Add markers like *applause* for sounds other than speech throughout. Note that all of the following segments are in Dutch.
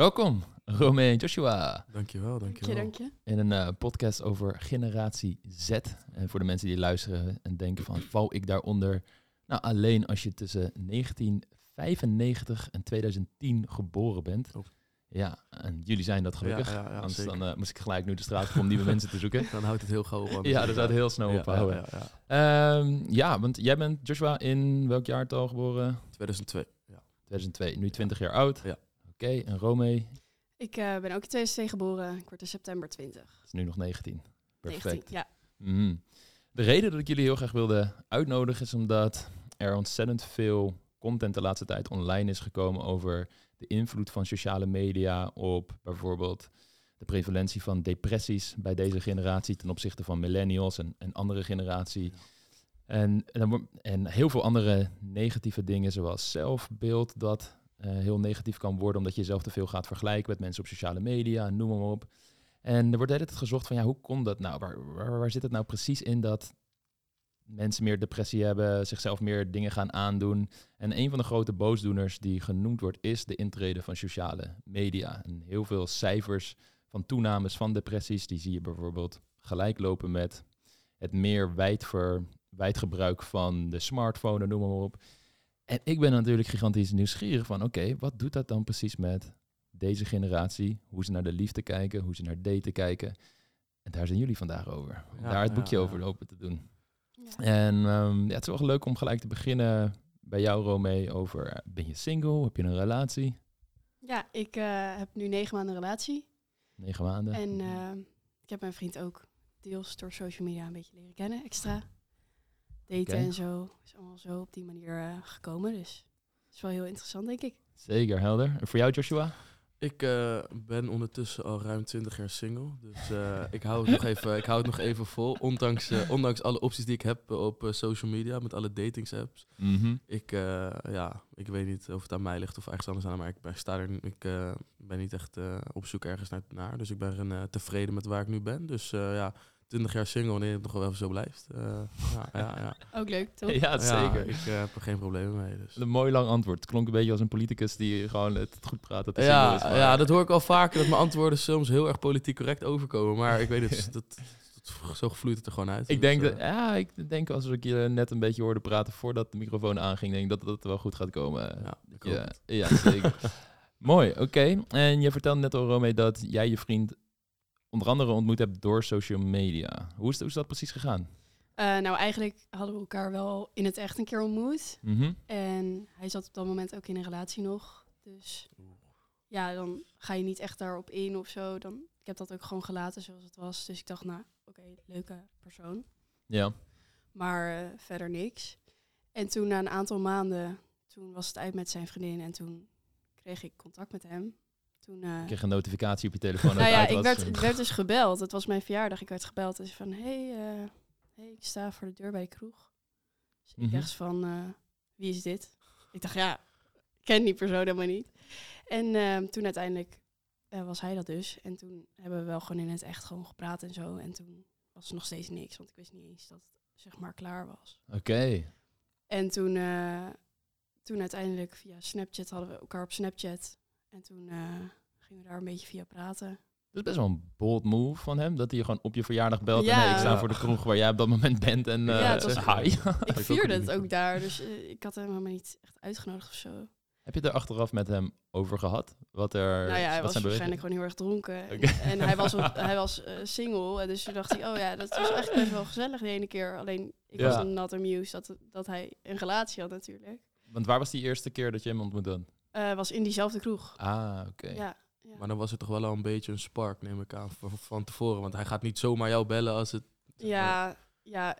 Welkom, Rome en Joshua, Dankjewel, Dank je, dankjewel. dank je. in een eh, podcast over generatie Z. En voor de mensen die luisteren en denken van, val ik daaronder? Nou, alleen als je tussen 1995 en 2010 geboren bent. Klopt. Ja, en jullie zijn dat gelukkig. Ja, ja, ja, Anders dan eh, moest ik gelijk nu de straat op om nieuwe mensen te zoeken. *laughs* Dan houdt het heel gauw op. Ja, dat zou het heel snel Ja, ophouden. Ja, ja, ja. Ehm, ja, want jij bent Joshua in welk jaartal geboren? 2002. Ja. 2002, nu 20 jaar oud. Ja. Oké, en Rome Ik eh, ben ook in 2002 geboren. Ik word in september 20. is nu nog 19. Perfect. 19, ja. Mhm. De reden dat ik jullie heel graag wilde uitnodigen is omdat er ontzettend veel content de laatste tijd online is gekomen over de invloed van sociale media op bijvoorbeeld de prevalentie van depressies bij deze generatie ten opzichte van millennials en, en andere generatie. En, en heel veel andere negatieve dingen zoals zelfbeeld dat eh, heel negatief kan worden omdat je jezelf te veel gaat vergelijken met mensen op sociale media, noem maar op. En er wordt de hele tijd gezocht van ja, hoe komt dat nou? Waar, waar, waar zit het nou precies in dat mensen meer depressie hebben, zichzelf meer dingen gaan aandoen? En een van de grote boosdoeners die genoemd wordt, is de intrede van sociale media. En heel veel cijfers van toenames van depressies, die zie je bijvoorbeeld gelijk lopen met het meer wijdver, wijdgebruik van de smartphone, noem maar op. En ik ben natuurlijk gigantisch nieuwsgierig van, oké, wat doet dat dan precies met deze generatie? Hoe ze naar de liefde kijken, hoe ze naar daten kijken. En daar zijn jullie vandaag over. Om Ja, daar het boekje ja. over open te doen. Ja. En ehm, ja, het is wel leuk om gelijk te beginnen bij jou, Romee, over eh, ben je single? Heb je een relatie? Ja, ik eh, heb nu negen maanden een relatie. Negen maanden. En eh, ik heb mijn vriend ook deels door social media een beetje leren kennen, extra. Daten en zo. Is allemaal zo op die manier eh, gekomen. Dus het is wel heel interessant, denk ik. Zeker, helder. En voor jou, Joshua? Ik eh, ben ondertussen al ruim 20 jaar single. Dus eh, *laughs* ik, hou het nog even, ik hou het nog even vol. Ondanks, ondanks alle opties die ik heb op social media, met alle datingsapps. Mhm. Ik, eh, ja, ik weet niet of het aan mij ligt of ergens anders aan. Maar ik ben, sta er, ik eh, ben niet echt eh, op zoek ergens naar, naar. Dus ik ben eh, tevreden met waar ik nu ben. Dus eh, ja, 20 jaar single wanneer het nog wel even zo blijft. Eh, ja, ja, ja. *laughs* Ook leuk, toch? Ja, zeker. ik eh, heb er geen problemen mee. Dus. Een mooi lang antwoord. Het klonk een beetje als een politicus die gewoon het goed praat. Dat Ja, is, maar- ja, dat hoor ik al vaker, dat mijn antwoorden soms heel erg politiek correct overkomen. Maar ik weet het, *laughs* dat, dat, zo vloeit het er gewoon uit. Ik Dus, denk, eh, dat, ja, ik denk als ik je net een beetje hoorde praten voordat de microfoon aanging, denk ik dat het wel goed gaat komen. ja, ja zeker. *laughs* Mooi, oké. En je vertelde net al, Romee, dat jij je vriend onder andere ontmoet hebt door social media. Hoe is, hoe is dat precies gegaan? Eh, nou, eigenlijk hadden we elkaar wel in het echt een keer ontmoet. Mhm. En hij zat op dat moment ook in een relatie nog. Dus ja, dan ga je niet echt daarop in of zo. Dan, ik heb dat ook gewoon gelaten zoals het was. Dus ik dacht, nou, oké, leuke persoon. Ja. Maar eh, verder niks. En toen na een aantal maanden, toen was het uit met zijn vriendin. En toen kreeg ik contact met hem. Toen, eh, Ik kreeg een notificatie op je telefoon. dat *laughs* nou ja, ik werd, ik werd dus gebeld. Het was mijn verjaardag. Ik werd gebeld. En ze van, hey, eh, hey, ik sta voor de deur bij de kroeg. Dus Mhm. ik dacht van, eh, wie is dit? Ik dacht, ja, ik ken die persoon helemaal niet. En ehm, toen uiteindelijk was hij dat dus. En toen hebben we wel gewoon in het echt gewoon gepraat en zo. En toen was er nog steeds niks, want ik wist niet eens dat het zeg maar klaar was. Oké. En toen, toen uiteindelijk via Snapchat hadden we elkaar op Snapchat. En toen eh, gingen we daar een beetje via praten. Dat is best wel een bold move van hem, dat hij je gewoon op je verjaardag belt. En Ja. hey, ik sta voor de kroeg waar jij op dat moment bent. En eh Ja, het was- *laughs* hi. Ik vierde het ook daar, dus eh, ik had hem helemaal niet echt uitgenodigd of zo. Heb je het er achteraf met hem over gehad? Wat er nou ja, hij wat was zijn waarschijnlijk gewoon heel erg dronken. En, en hij was, op- *laughs* hij was eh, single, en dus toen dacht hij, oh ja, dat was echt best wel gezellig de ene keer. Alleen, ik Ja. was een not amused dat, dat hij een relatie had natuurlijk. Want waar was die eerste keer dat je hem ontmoet Eh was in diezelfde kroeg. Ah, oké. Ja, ja. Maar dan was het toch wel al een beetje een spark, neem ik aan, van, van tevoren. Want hij gaat niet zomaar jou bellen als het... Ja, ja,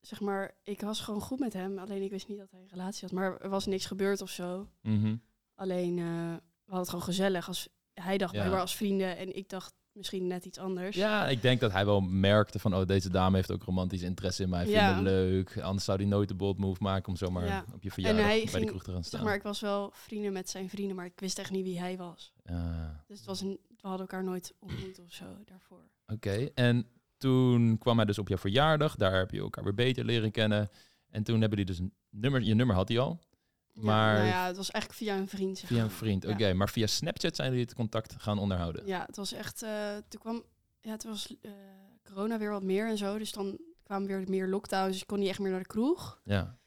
zeg maar, ik was gewoon goed met hem. Alleen ik wist niet dat hij een relatie had. Maar er was niks gebeurd of zo. Mhm. Alleen, eh, we hadden het gewoon gezellig. Als, hij dacht Ja. blijkbaar als vrienden en ik dacht misschien net iets anders. Ja, ik denk dat hij wel merkte van, oh, deze dame heeft ook romantisch interesse in mij. Vindt Ja. het leuk. Anders zou hij nooit de bold move maken om zomaar Ja. op je verjaardag bij de ging, kroeg te gaan staan. Zeg maar, ik was wel vrienden met zijn vrienden, maar ik wist echt niet wie hij was. Ah, Dus het was een, we hadden elkaar nooit ontmoet of zo daarvoor. Oké, en toen kwam hij dus op jouw verjaardag. Daar heb je elkaar weer beter leren kennen. En toen hebben die dus een nummer, je nummer had hij al. Ja, Maar nou ja, het was eigenlijk via een vriend. zeg via een vriend. Ja. Oké, maar via Snapchat zijn jullie het contact gaan onderhouden. Ja, het was echt. eh toen kwam. Ja, het was eh, corona weer wat meer en zo. Dus dan kwamen weer meer lockdowns. Dus ik kon niet echt meer naar de kroeg. Ja.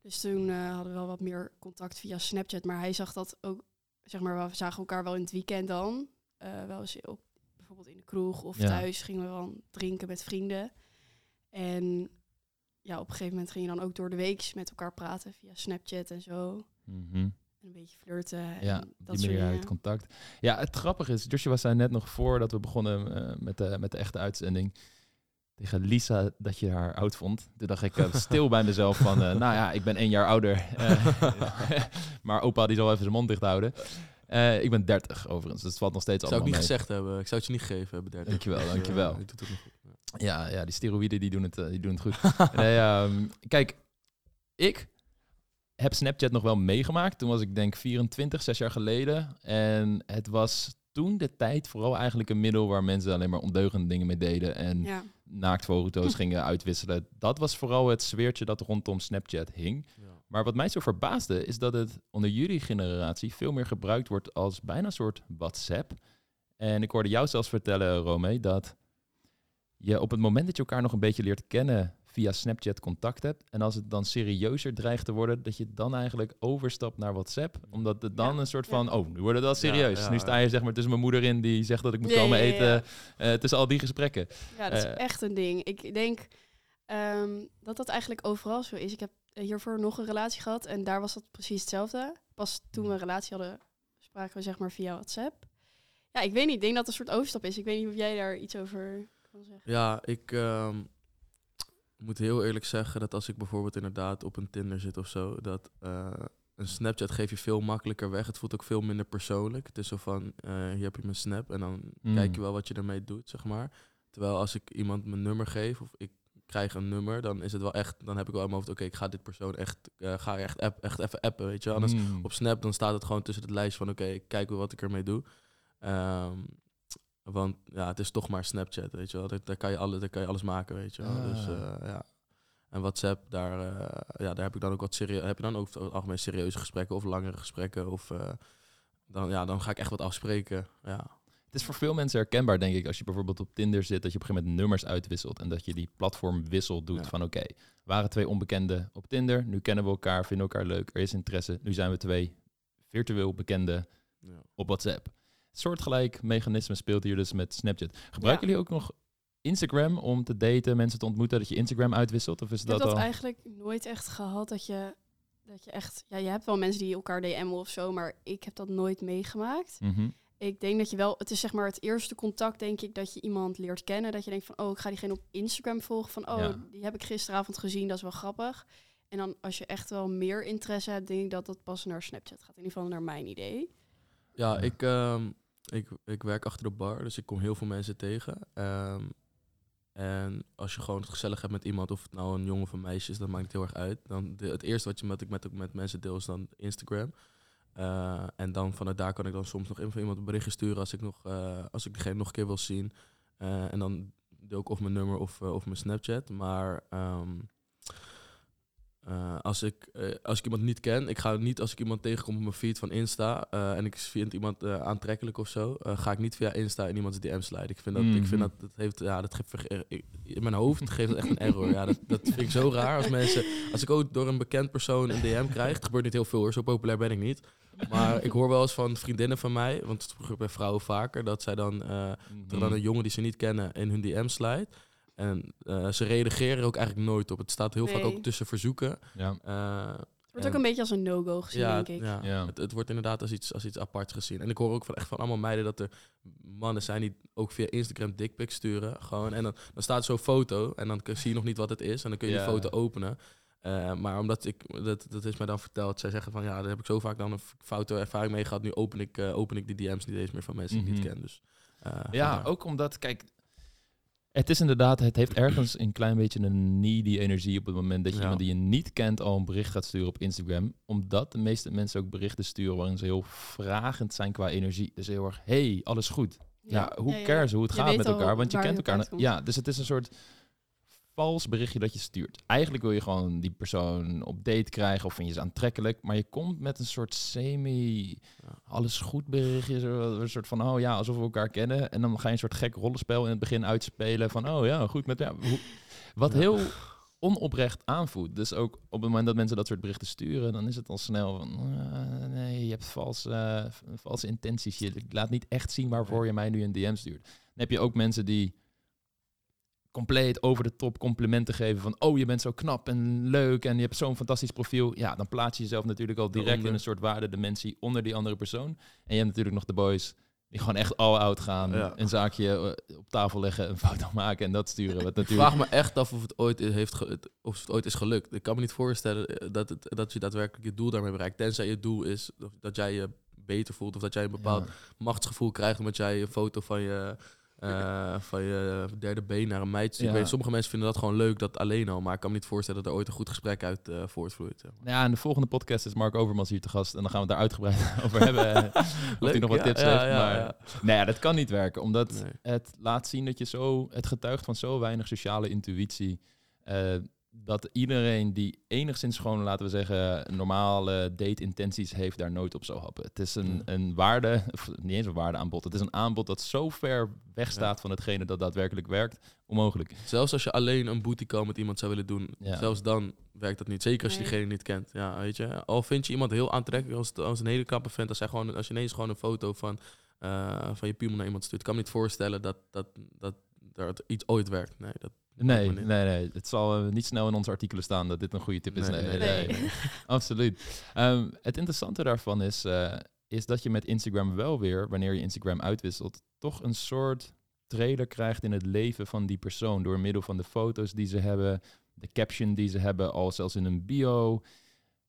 Dus toen eh, hadden we wel wat meer contact via Snapchat. Maar hij zag dat ook. Zeg maar, we zagen elkaar wel in het weekend dan. Wel eens op, bijvoorbeeld in de kroeg of Ja. thuis gingen we dan drinken met vrienden. En ja, op een gegeven moment ging je dan ook door de week met elkaar praten via Snapchat en zo. Mhm. En een beetje flirten. Ja, en dat die manier uit dingen. contact. Ja, het grappige is, Joshua zei net nog voordat we begonnen eh, met, de, met de echte uitzending tegen Lisa dat je haar oud vond. Toen dacht ik eh, *laughs* stil bij mezelf van, eh, nou ja, ik ben één jaar ouder. *laughs* Eh, *laughs* maar opa die zal even zijn mond dicht houden. Eh, ik ben 30 overigens, dus het valt nog steeds Zou ik allemaal niet mee. gezegd hebben. Ik zou het je niet gegeven hebben. 30. Dankjewel, dankjewel. je doet het nog goed. Ja. Ja, die steroïden die doen het, eh, die doen het goed. *laughs* nee, ehm, kijk, ik heb Snapchat nog wel meegemaakt. Toen was ik denk 24, zes jaar geleden. En het was toen de tijd vooral eigenlijk een middel waar mensen alleen maar ondeugende dingen mee deden. En Ja, naaktfoto's *laughs* gingen uitwisselen. Dat was vooral het sfeertje dat rondom Snapchat hing. Ja. Maar wat mij zo verbaasde is dat het onder jullie generatie veel meer gebruikt wordt als bijna een soort WhatsApp. En ik hoorde jou zelfs vertellen, Rome, dat je op het moment dat je elkaar nog een beetje leert kennen via Snapchat contact hebt. En als het dan serieuzer dreigt te worden, dat je dan eigenlijk overstapt naar WhatsApp. Omdat het dan Ja, een soort ja. van, oh, nu wordt het wel serieus. Ja, ja, nu sta je zeg maar tussen mijn moeder in die zegt dat ik moet komen eten. ja. eh, tussen al die gesprekken. ja dat is Eh. echt een ding. Ik denk ehm, dat dat eigenlijk overal zo is. Ik heb hiervoor nog een relatie gehad en daar was dat precies hetzelfde. Pas toen we een relatie hadden, spraken we zeg maar via WhatsApp. Ja, ik weet niet. Ik denk dat het een soort overstap is. Ik weet niet of jij daar iets over kan zeggen. Ja, ik ehm, moet heel eerlijk zeggen dat als ik bijvoorbeeld inderdaad op een Tinder zit of zo, dat eh, een Snapchat geef je veel makkelijker weg. Het voelt ook veel minder persoonlijk. Het is zo van, eh, hier heb je mijn snap en dan Mm. kijk je wel wat je ermee doet, zeg maar. Terwijl als ik iemand mijn nummer geef of ik krijg een nummer, dan is het wel echt, dan heb ik wel in mijn hoofd, oké, ik ga dit persoon echt, eh, ga echt, app, echt even appen, weet je. Anders Mm. op Snap, dan staat het gewoon tussen het lijstje van oké, ik kijk wel wat ik ermee doe. Ehm, want ja, het is toch maar Snapchat, weet je wel. Daar, daar, kan, je alle, daar kan je alles maken, weet je wel. Ah. Dus eh, ja. En WhatsApp, daar, eh, ja, daar heb ik dan ook wat serieus. Heb je dan ook over het algemeen serieuze gesprekken of langere gesprekken? Of eh, dan, ja, dan ga ik echt wat afspreken. Ja. Het is voor veel mensen herkenbaar, denk ik, als je bijvoorbeeld op Tinder zit, dat je op een gegeven moment nummers uitwisselt en dat je die platformwissel doet Ja. van oké, waren twee onbekenden op Tinder, nu kennen we elkaar, vinden elkaar leuk, er is interesse, nu zijn we twee virtueel bekenden ja. op WhatsApp. Soortgelijk mechanisme speelt hier dus met Snapchat. Gebruiken jullie ook nog Instagram om te daten, mensen te ontmoeten, dat je Instagram uitwisselt? Of is Ik heb dat, dat al... eigenlijk nooit echt gehad dat je, dat je echt... Ja, je hebt wel mensen die elkaar DM'en of zo, maar ik heb dat nooit meegemaakt. Mhm. Ik denk dat je wel, het is zeg maar het eerste contact, denk ik, dat je iemand leert kennen. Dat je denkt van, oh, ik ga diegene op Instagram volgen. Van, oh, Ja. die heb ik gisteravond gezien, dat is wel grappig. En dan als je echt wel meer interesse hebt, denk ik dat dat pas naar Snapchat gaat. In ieder geval naar mijn idee. Ja, Ja. Ik, ehm, ik, ik werk achter de bar, dus ik kom heel veel mensen tegen. Ehm, en als je gewoon het gezellig hebt met iemand, of het nou een jongen of een meisje is, dat maakt niet heel erg uit. Dan het eerste wat, je, wat ik met, met mensen deel is dan Instagram. Eh, en dan vanuit daar kan ik dan soms nog even iemand een berichtje sturen als ik, nog, eh, als ik diegene nog een keer wil zien. Eh, en dan deel ik of mijn nummer of, of mijn Snapchat. Maar ehm, eh, als, ik, eh, als ik iemand niet ken, ik ga niet als ik iemand tegenkom op mijn feed van Insta eh, en ik vind iemand aantrekkelijk of zo, ga ik niet via Insta in iemands DM sliden. Ik vind dat, ik vind Mhm. dat, dat heeft, ja, dat geeft, in mijn hoofd geeft dat echt een error. Ja, dat, dat vind ik zo raar als mensen, als ik ook door een bekend persoon een DM krijg, het gebeurt niet heel veel hoor, zo populair ben ik niet. Maar ik hoor wel eens van vriendinnen van mij, want het gebeurt bij vrouwen vaker, dat zij dan, er dan een jongen die ze niet kennen in hun DM slijt. En eh, ze reageren er ook eigenlijk nooit op. Het staat heel vaak ook tussen verzoeken. Ja. Eh, Het wordt en- ook een beetje als een no-go gezien, ja, denk ik. ja. Ja. Het, het wordt inderdaad als iets, als iets aparts gezien. En ik hoor ook van, echt van allemaal meiden dat er mannen zijn die ook via Instagram dickpics sturen. Gewoon. En dan, dan staat zo'n foto en dan kun- zie je nog niet wat het is. En dan kun je Ja. die foto openen. Eh, maar omdat ik, dat, dat is mij dan verteld, zij zeggen van ja, daar heb ik zo vaak dan een foute ervaring mee gehad. Nu open ik, open ik die DM's niet eens meer van mensen die ik Mhm. niet ken. Dus, eh, Ja, vandaar. ook omdat, kijk, het is inderdaad, het heeft ergens een klein beetje een needy energie op het moment dat je Ja. iemand die je niet kent al een bericht gaat sturen op Instagram. Omdat de meeste mensen ook berichten sturen waarin ze heel vragend zijn qua energie. Dus heel erg, hey, alles goed. Ja, hoe Ja, ja. cares hoe het Je gaat met elkaar, want je kent elkaar. Ja, dus het is een soort vals berichtje dat je stuurt. Eigenlijk wil je gewoon die persoon op date krijgen of vind je ze aantrekkelijk, maar je komt met een soort semi alles goed berichtje, een soort van oh ja, alsof we elkaar kennen en dan ga je een soort gek rollenspel in het begin uitspelen van oh ja, goed met ja, wat heel onoprecht aanvoelt. Dus ook op het moment dat mensen dat soort berichten sturen, dan is het al snel van eh, nee, je hebt valse, eh, valse intenties. Je laat niet echt zien waarvoor je mij nu een DM stuurt. Dan heb je ook mensen die compleet over de top complimenten geven van oh je bent zo knap en leuk en je hebt zo'n fantastisch profiel. Ja, dan plaats je jezelf natuurlijk al direct Daaronder. in een soort waardedimensie onder die andere persoon. En je hebt natuurlijk nog de boys die gewoon echt all out gaan, Ja. een zaakje eh, op tafel leggen, een foto maken en dat sturen. Wat *laughs* Ik natuurlijk vraag me echt af of het ooit heeft of het ooit is gelukt. Ik kan me niet voorstellen eh, dat, het, dat je daadwerkelijk je doel daarmee bereikt. Tenzij je doel is dat jij je beter voelt of dat jij een bepaald Ja. machtsgevoel krijgt omdat jij een foto van je, eh, van je derde been naar een meid stuurt. Ja. Ik weet, sommige mensen vinden dat gewoon leuk, dat alleen al. Maar ik kan me niet voorstellen dat er ooit een goed gesprek uit eh, voortvloeit. zeg maar. Ja, in de volgende podcast is Mark Overmans hier te gast. En dan gaan we het daar uitgebreid *laughs* over *laughs* hebben. of hij Leuk, nog wat ja, tips ja, heeft. maar ja, dat kan niet werken. Omdat Nee. het laat zien dat je zo... Het getuigt van zo weinig sociale intuïtie. eh, dat iedereen die enigszins gewoon, laten we zeggen, normale date-intenties heeft, daar nooit op zou happen. Het is een, Ja. een waarde, of niet eens een waardeaanbod. Het is een aanbod dat zo ver weg Ja. staat van hetgene dat daadwerkelijk werkt. Onmogelijk. Zelfs als je alleen een booty call met iemand zou willen doen, Ja. zelfs dan werkt dat niet. Zeker als je Nee. diegene niet kent. Ja, weet je. Al vind je iemand heel aantrekkelijk, als, als een hele kappe vent, als, hij gewoon, als je ineens gewoon een foto van, eh, van je piemel naar iemand stuurt, kan me niet voorstellen dat, dat, dat er iets ooit werkt. Nee, dat Nee, nee, nee. Het zal eh, niet snel in onze artikelen staan dat dit een goede tip is. Nee, Nee, *laughs* nee. Absoluut. Ehm, het interessante daarvan is, eh, is dat je met Instagram wel weer, wanneer je Instagram uitwisselt, toch een soort trailer krijgt in het leven van die persoon. Door middel van de foto's die ze hebben, de caption die ze hebben, al zelfs in een bio.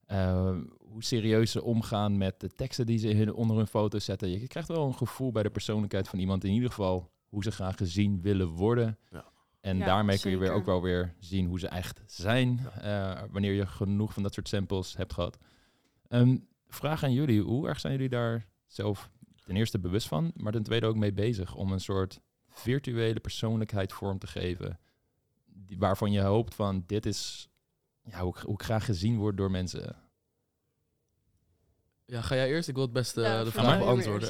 eh, hoe serieus ze omgaan met de teksten die ze onder hun foto's zetten. Je krijgt wel een gevoel bij de persoonlijkheid van iemand, in ieder geval hoe ze graag gezien willen worden. Ja. En Ja, daarmee kun je weer ook wel weer zien hoe ze echt zijn, eh, wanneer je genoeg van dat soort samples hebt gehad. Ehm, vraag aan jullie, hoe erg zijn jullie daar zelf ten eerste bewust van, maar ten tweede ook mee bezig om een soort virtuele persoonlijkheid vorm te geven, die, waarvan je hoopt van dit is ja, hoe, ik- hoe ik graag gezien word door mensen. Ja, ga jij eerst? Ik wil het best eh, Ja, de vraag beantwoorden.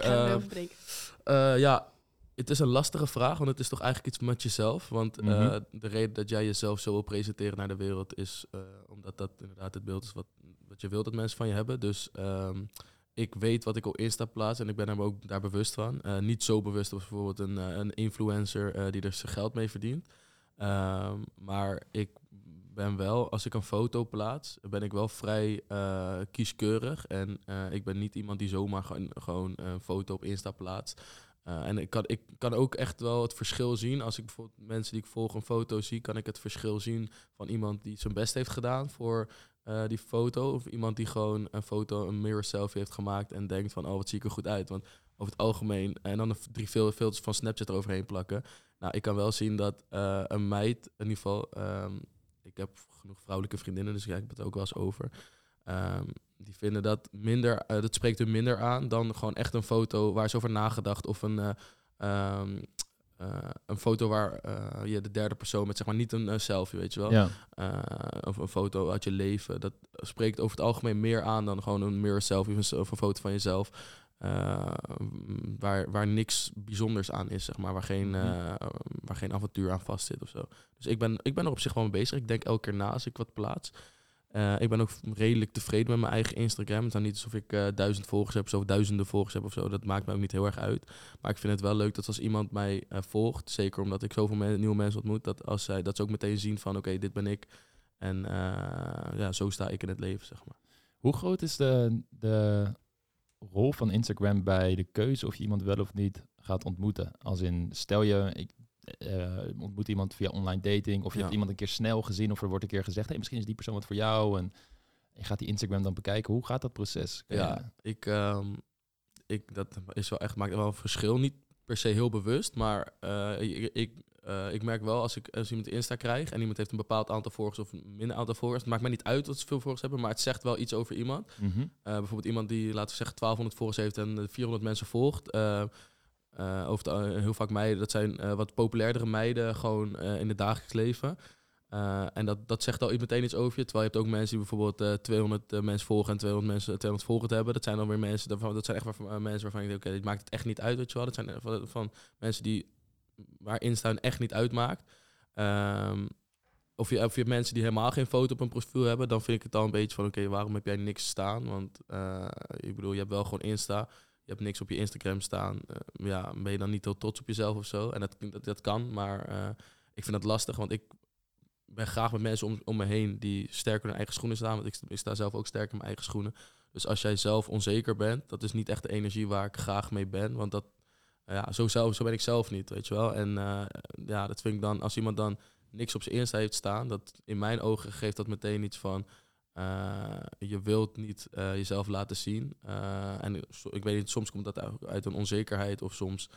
eh, ja, het is een lastige vraag, want het is toch eigenlijk iets met jezelf. Want eh, Mhm. de reden dat jij jezelf zo wil presenteren naar de wereld is eh, omdat dat inderdaad het beeld is wat, wat je wilt dat mensen van je hebben. Dus ehm, ik weet wat ik op Insta plaats en ik ben er ook daar bewust van. Eh, niet zo bewust als bijvoorbeeld een, eh, een influencer eh, die er zijn geld mee verdient. Ehm, maar ik ben wel, als ik een foto plaats, ben ik wel vrij eh, kieskeurig. En eh, ik ben niet iemand die zomaar gewoon, gewoon een foto op Insta plaatst. Eh, en ik kan, ik kan ook echt wel het verschil zien. Als ik bijvoorbeeld mensen die ik volg een foto zie, kan ik het verschil zien van iemand die zijn best heeft gedaan voor eh, die foto. Of iemand die gewoon een foto, een mirror selfie heeft gemaakt en denkt van, oh wat zie ik er goed uit. Want over het algemeen, en dan drie fil- filters van Snapchat eroverheen plakken. Nou, ik kan wel zien dat eh, een meid, in ieder geval, ehm, ik heb genoeg vrouwelijke vriendinnen, dus ik heb het ook wel eens over. Ehm, die vinden dat minder, eh, dat spreekt hun minder aan dan gewoon echt een foto waar is over nagedacht of een, eh, ehm, eh, een foto waar je de derde persoon met zeg maar niet een selfie, weet je wel, Ja. Of een foto uit je leven. Dat spreekt over het algemeen meer aan dan gewoon een mirror selfie of een, of een foto van jezelf. waar, waar niks bijzonders aan is, zeg maar. Waar geen, Mhm. waar geen avontuur aan vast zit of zo. Dus ik ben, ik ben er op zich wel mee bezig. Ik denk elke keer na als ik wat plaats. Eh, ik ben ook redelijk tevreden met mijn eigen Instagram. Het is nou niet alsof ik eh, duizend volgers heb of duizenden volgers heb of zo. Dat maakt me ook niet heel erg uit. Maar ik vind het wel leuk dat als iemand mij eh, volgt, zeker omdat ik zoveel nieuwe mensen ontmoet, dat, als zij, dat ze ook meteen zien van oké, dit ben ik. En ja, zo sta ik in het leven, zeg maar. Hoe groot is de, de rol van Instagram bij de keuze of je iemand wel of niet gaat ontmoeten? Als in, stel je, ik eh, ontmoet iemand via online dating of je Ja. hebt iemand een keer snel gezien of er wordt een keer gezegd, hey, misschien is die persoon wat voor jou en je gaat die Instagram dan bekijken. Hoe gaat dat proces? Ja, ik, ehm, ik, dat is wel echt, maakt wel een verschil. Niet per se heel bewust, maar eh, ik, ik, eh, ik merk wel als ik als iemand Insta krijg en iemand heeft een bepaald aantal volgers of een minder aantal volgers, het maakt mij niet uit wat ze veel volgers hebben, maar het zegt wel iets over iemand. Mhm. Bijvoorbeeld iemand die, laten we zeggen, 1200 volgers heeft en eh, 400 mensen volgt. Eh, over heel vaak meiden, dat zijn eh, wat populairdere meiden, gewoon eh, in het dagelijks leven. En dat, dat zegt al meteen iets over je. Terwijl je hebt ook mensen die bijvoorbeeld eh 200 eh, mensen volgen en 200 mensen 200 volgend hebben. Dat zijn dan weer mensen, dat zijn echt waarvan, mensen waarvan je denkt, oké, dit maakt het echt niet uit, weet je wel. Dat zijn van, van mensen die, waar Insta echt niet uitmaakt. Ehm, of, je, of je hebt mensen die helemaal geen foto op een profiel hebben, dan vind ik het al een beetje van, oké, waarom heb jij niks staan? Want ik bedoel, je hebt wel gewoon Insta, je hebt niks op je Instagram staan. Eh, ja, ben je dan niet heel trots op jezelf of zo? En dat, dat, dat kan, maar eh, ik vind dat lastig, want ik ben graag met mensen om, om me heen die sterk in hun eigen schoenen staan. Want ik, sta- zelf ook sterk in mijn eigen schoenen. Dus als jij zelf onzeker bent, dat is niet echt de energie waar ik graag mee ben. Want dat, ja, zo, zelf, zo ben ik zelf niet, weet je wel. En eh, ja, dat vind ik dan, als iemand dan niks op zijn Insta heeft staan, dat in mijn ogen geeft dat meteen iets van, eh, je wilt niet eh, jezelf laten zien. Eh, en so- ik weet niet, soms komt dat uit, uit een onzekerheid of soms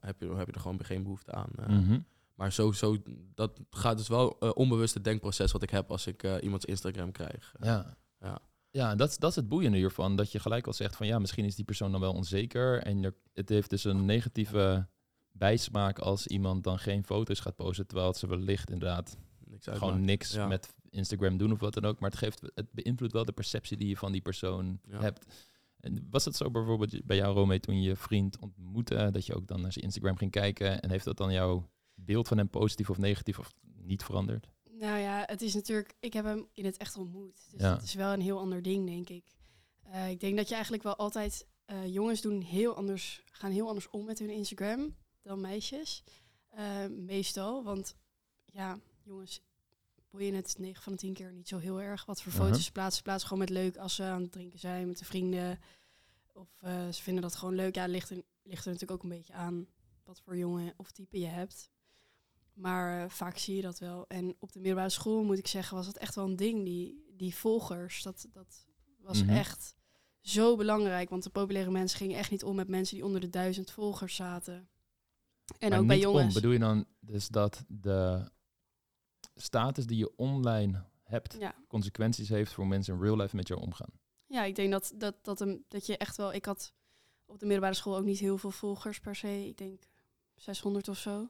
heb, je, heb je er gewoon geen behoefte aan. eh. Mhm. Maar zo, zo, dat gaat dus wel uh, onbewuste denkproces wat ik heb als ik iemands Instagram krijg. Ja. Ja. Ja, en dat, is- dat is het boeiende hiervan. Dat je gelijk al zegt van ja, misschien is die persoon dan wel onzeker. En er, het heeft dus een negatieve bijsmaak als iemand dan geen foto's gaat posten. Terwijl ze wellicht inderdaad Niks gewoon niks Ja. met Instagram doen of wat dan ook. Maar het, geeft, het beïnvloedt wel de perceptie die je van die persoon Ja. hebt. En was het zo bijvoorbeeld bij jou, Rome, toen je je vriend ontmoette, dat je ook dan naar zijn Instagram ging kijken? En heeft dat dan jouw beeld van hem positief of negatief of niet veranderd? Nou ja, het is natuurlijk, ik heb hem in het echt ontmoet. Dus Ja. dat is wel een heel ander ding, denk ik. Eh, ik denk dat je eigenlijk wel altijd, eh, jongens doen heel anders, gaan heel anders om met hun Instagram dan meisjes. Eh, meestal, want ja, jongens boeien het 9 van de 10 keer niet zo heel erg. Wat voor foto's ze plaatsen. Plaatsen gewoon met leuk als ze aan het drinken zijn met de vrienden. Of eh, ze vinden dat gewoon leuk. Ja, ligt er, ligt er natuurlijk ook een beetje aan wat voor jongen of type je hebt. Maar eh, vaak zie je dat wel. En op de middelbare school, moet ik zeggen, was dat echt wel een ding. Die, die volgers, dat, dat was Mhm. echt zo belangrijk. Want de populaire mensen gingen echt niet om met mensen die onder de duizend volgers zaten. En Maar ook bij om, jongens. bedoel je dan dus dat de status die je online hebt Ja. consequenties heeft voor mensen in real life met jou omgaan? ja, ik denk dat, dat, dat, hem, dat je echt wel... Ik had op de middelbare school ook niet heel veel volgers per se. Ik denk 600 of zo.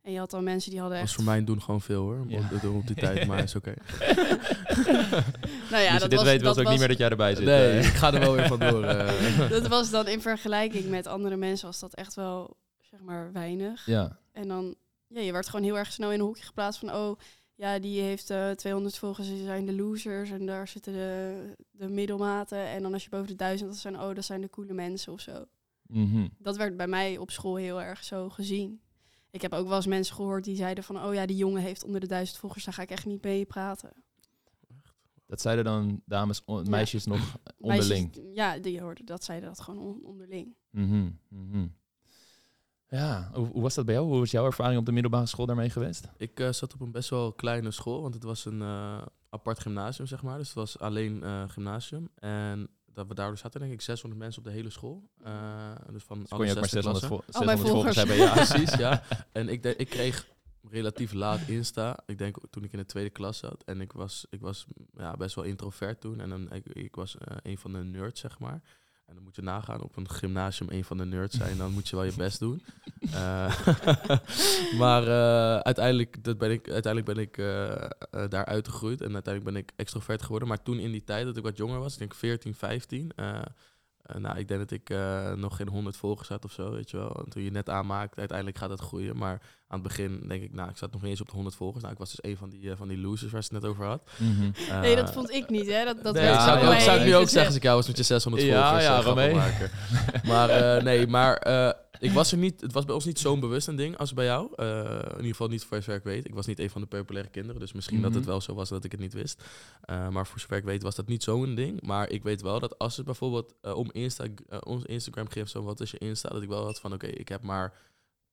En je had dan mensen die hadden Dat was echt... voor mij doen gewoon veel hoor, Ja. op, op die *laughs* tijd, maar is oké. *laughs* nou ja, dus je dat dit was, weet, ze ook was, niet meer dat jij erbij zit. Nee, eh. ik ga er wel weer vandoor. eh. *laughs* dat was dan in vergelijking met andere mensen was dat echt wel, zeg maar, weinig. Ja, En dan, ja, je werd gewoon heel erg snel in een hoekje geplaatst van, oh, ja, die heeft eh 200 volgers, die zijn de losers en daar zitten de, de middelmaten. En dan als je boven de duizend, dat zijn, oh, dat zijn de coole mensen of zo. Mhm. Dat werd bij mij op school heel erg zo gezien. Ik heb ook wel eens mensen gehoord die zeiden van, oh ja, die jongen heeft onder de duizend volgers, daar ga ik echt niet mee praten. dat zeiden dan dames, meisjes nog onderling. Meisjes, ja, die hoorden dat, zeiden dat gewoon on- onderling. Mhm, mhm. Ja, hoe, hoe was dat bij jou? Hoe was jouw ervaring op de middelbare school daarmee geweest? Ik eh, zat op een best wel kleine school, want het was een eh, apart gymnasium, zeg maar. Dus het was alleen eh, gymnasium. En dat we daardoor zaten denk ik 600 mensen op de hele school. Eh, dus van Dus alle kon je ook maar 600, 60 klassen. vol- Oh, mijn 600 volgers hebben? Ja, *laughs* Precies, ja. *laughs* En ik, de- ik kreeg relatief laat Insta. Ik denk toen ik in de tweede klas zat. En ik was, ik was ja, best wel introvert toen. En dan, ik, ik was eh, een van de nerds, zeg maar. En dan moet je nagaan op een gymnasium een van de nerds zijn. Dan moet je wel je *laughs* best doen. Eh, *laughs* maar eh, uiteindelijk, dat ben ik, uiteindelijk ben ik eh, daar uitgegroeid. En uiteindelijk ben ik extrovert geworden. Maar toen in die tijd dat ik wat jonger was, ik denk 14, 15... eh, eh, nou, ik denk dat ik nog geen 100 volgers had of zo, weet je wel. En toen je net aanmaakt, uiteindelijk gaat het groeien. Maar aan het begin denk ik, nou, ik zat nog niet eens op de 100 volgers. Nou, ik was dus een van die, eh, van die losers waar ze het net over had. Mhm. Eh, nee, dat vond ik niet, hè. Dat, dat nee, Ja, zou, ik ook zou ik nu ook *laughs* zeggen als ik jou was met je 600 Ja, volgers. ja, eh, Romee. maar eh, nee, maar eh, ik was er niet, het was bij ons niet zo'n bewust een ding als bij jou. Eh, in ieder geval niet voor zover ik weet. Ik was niet een van de populaire kinderen, dus misschien dat het Mhm. wel zo was dat ik het niet wist. Eh, maar voor zover ik weet was dat niet zo'n ding. Maar ik weet wel dat als het bijvoorbeeld om Insta, ons Instagram geeft, zo wat is je Insta, dat ik wel had van oké, ik heb maar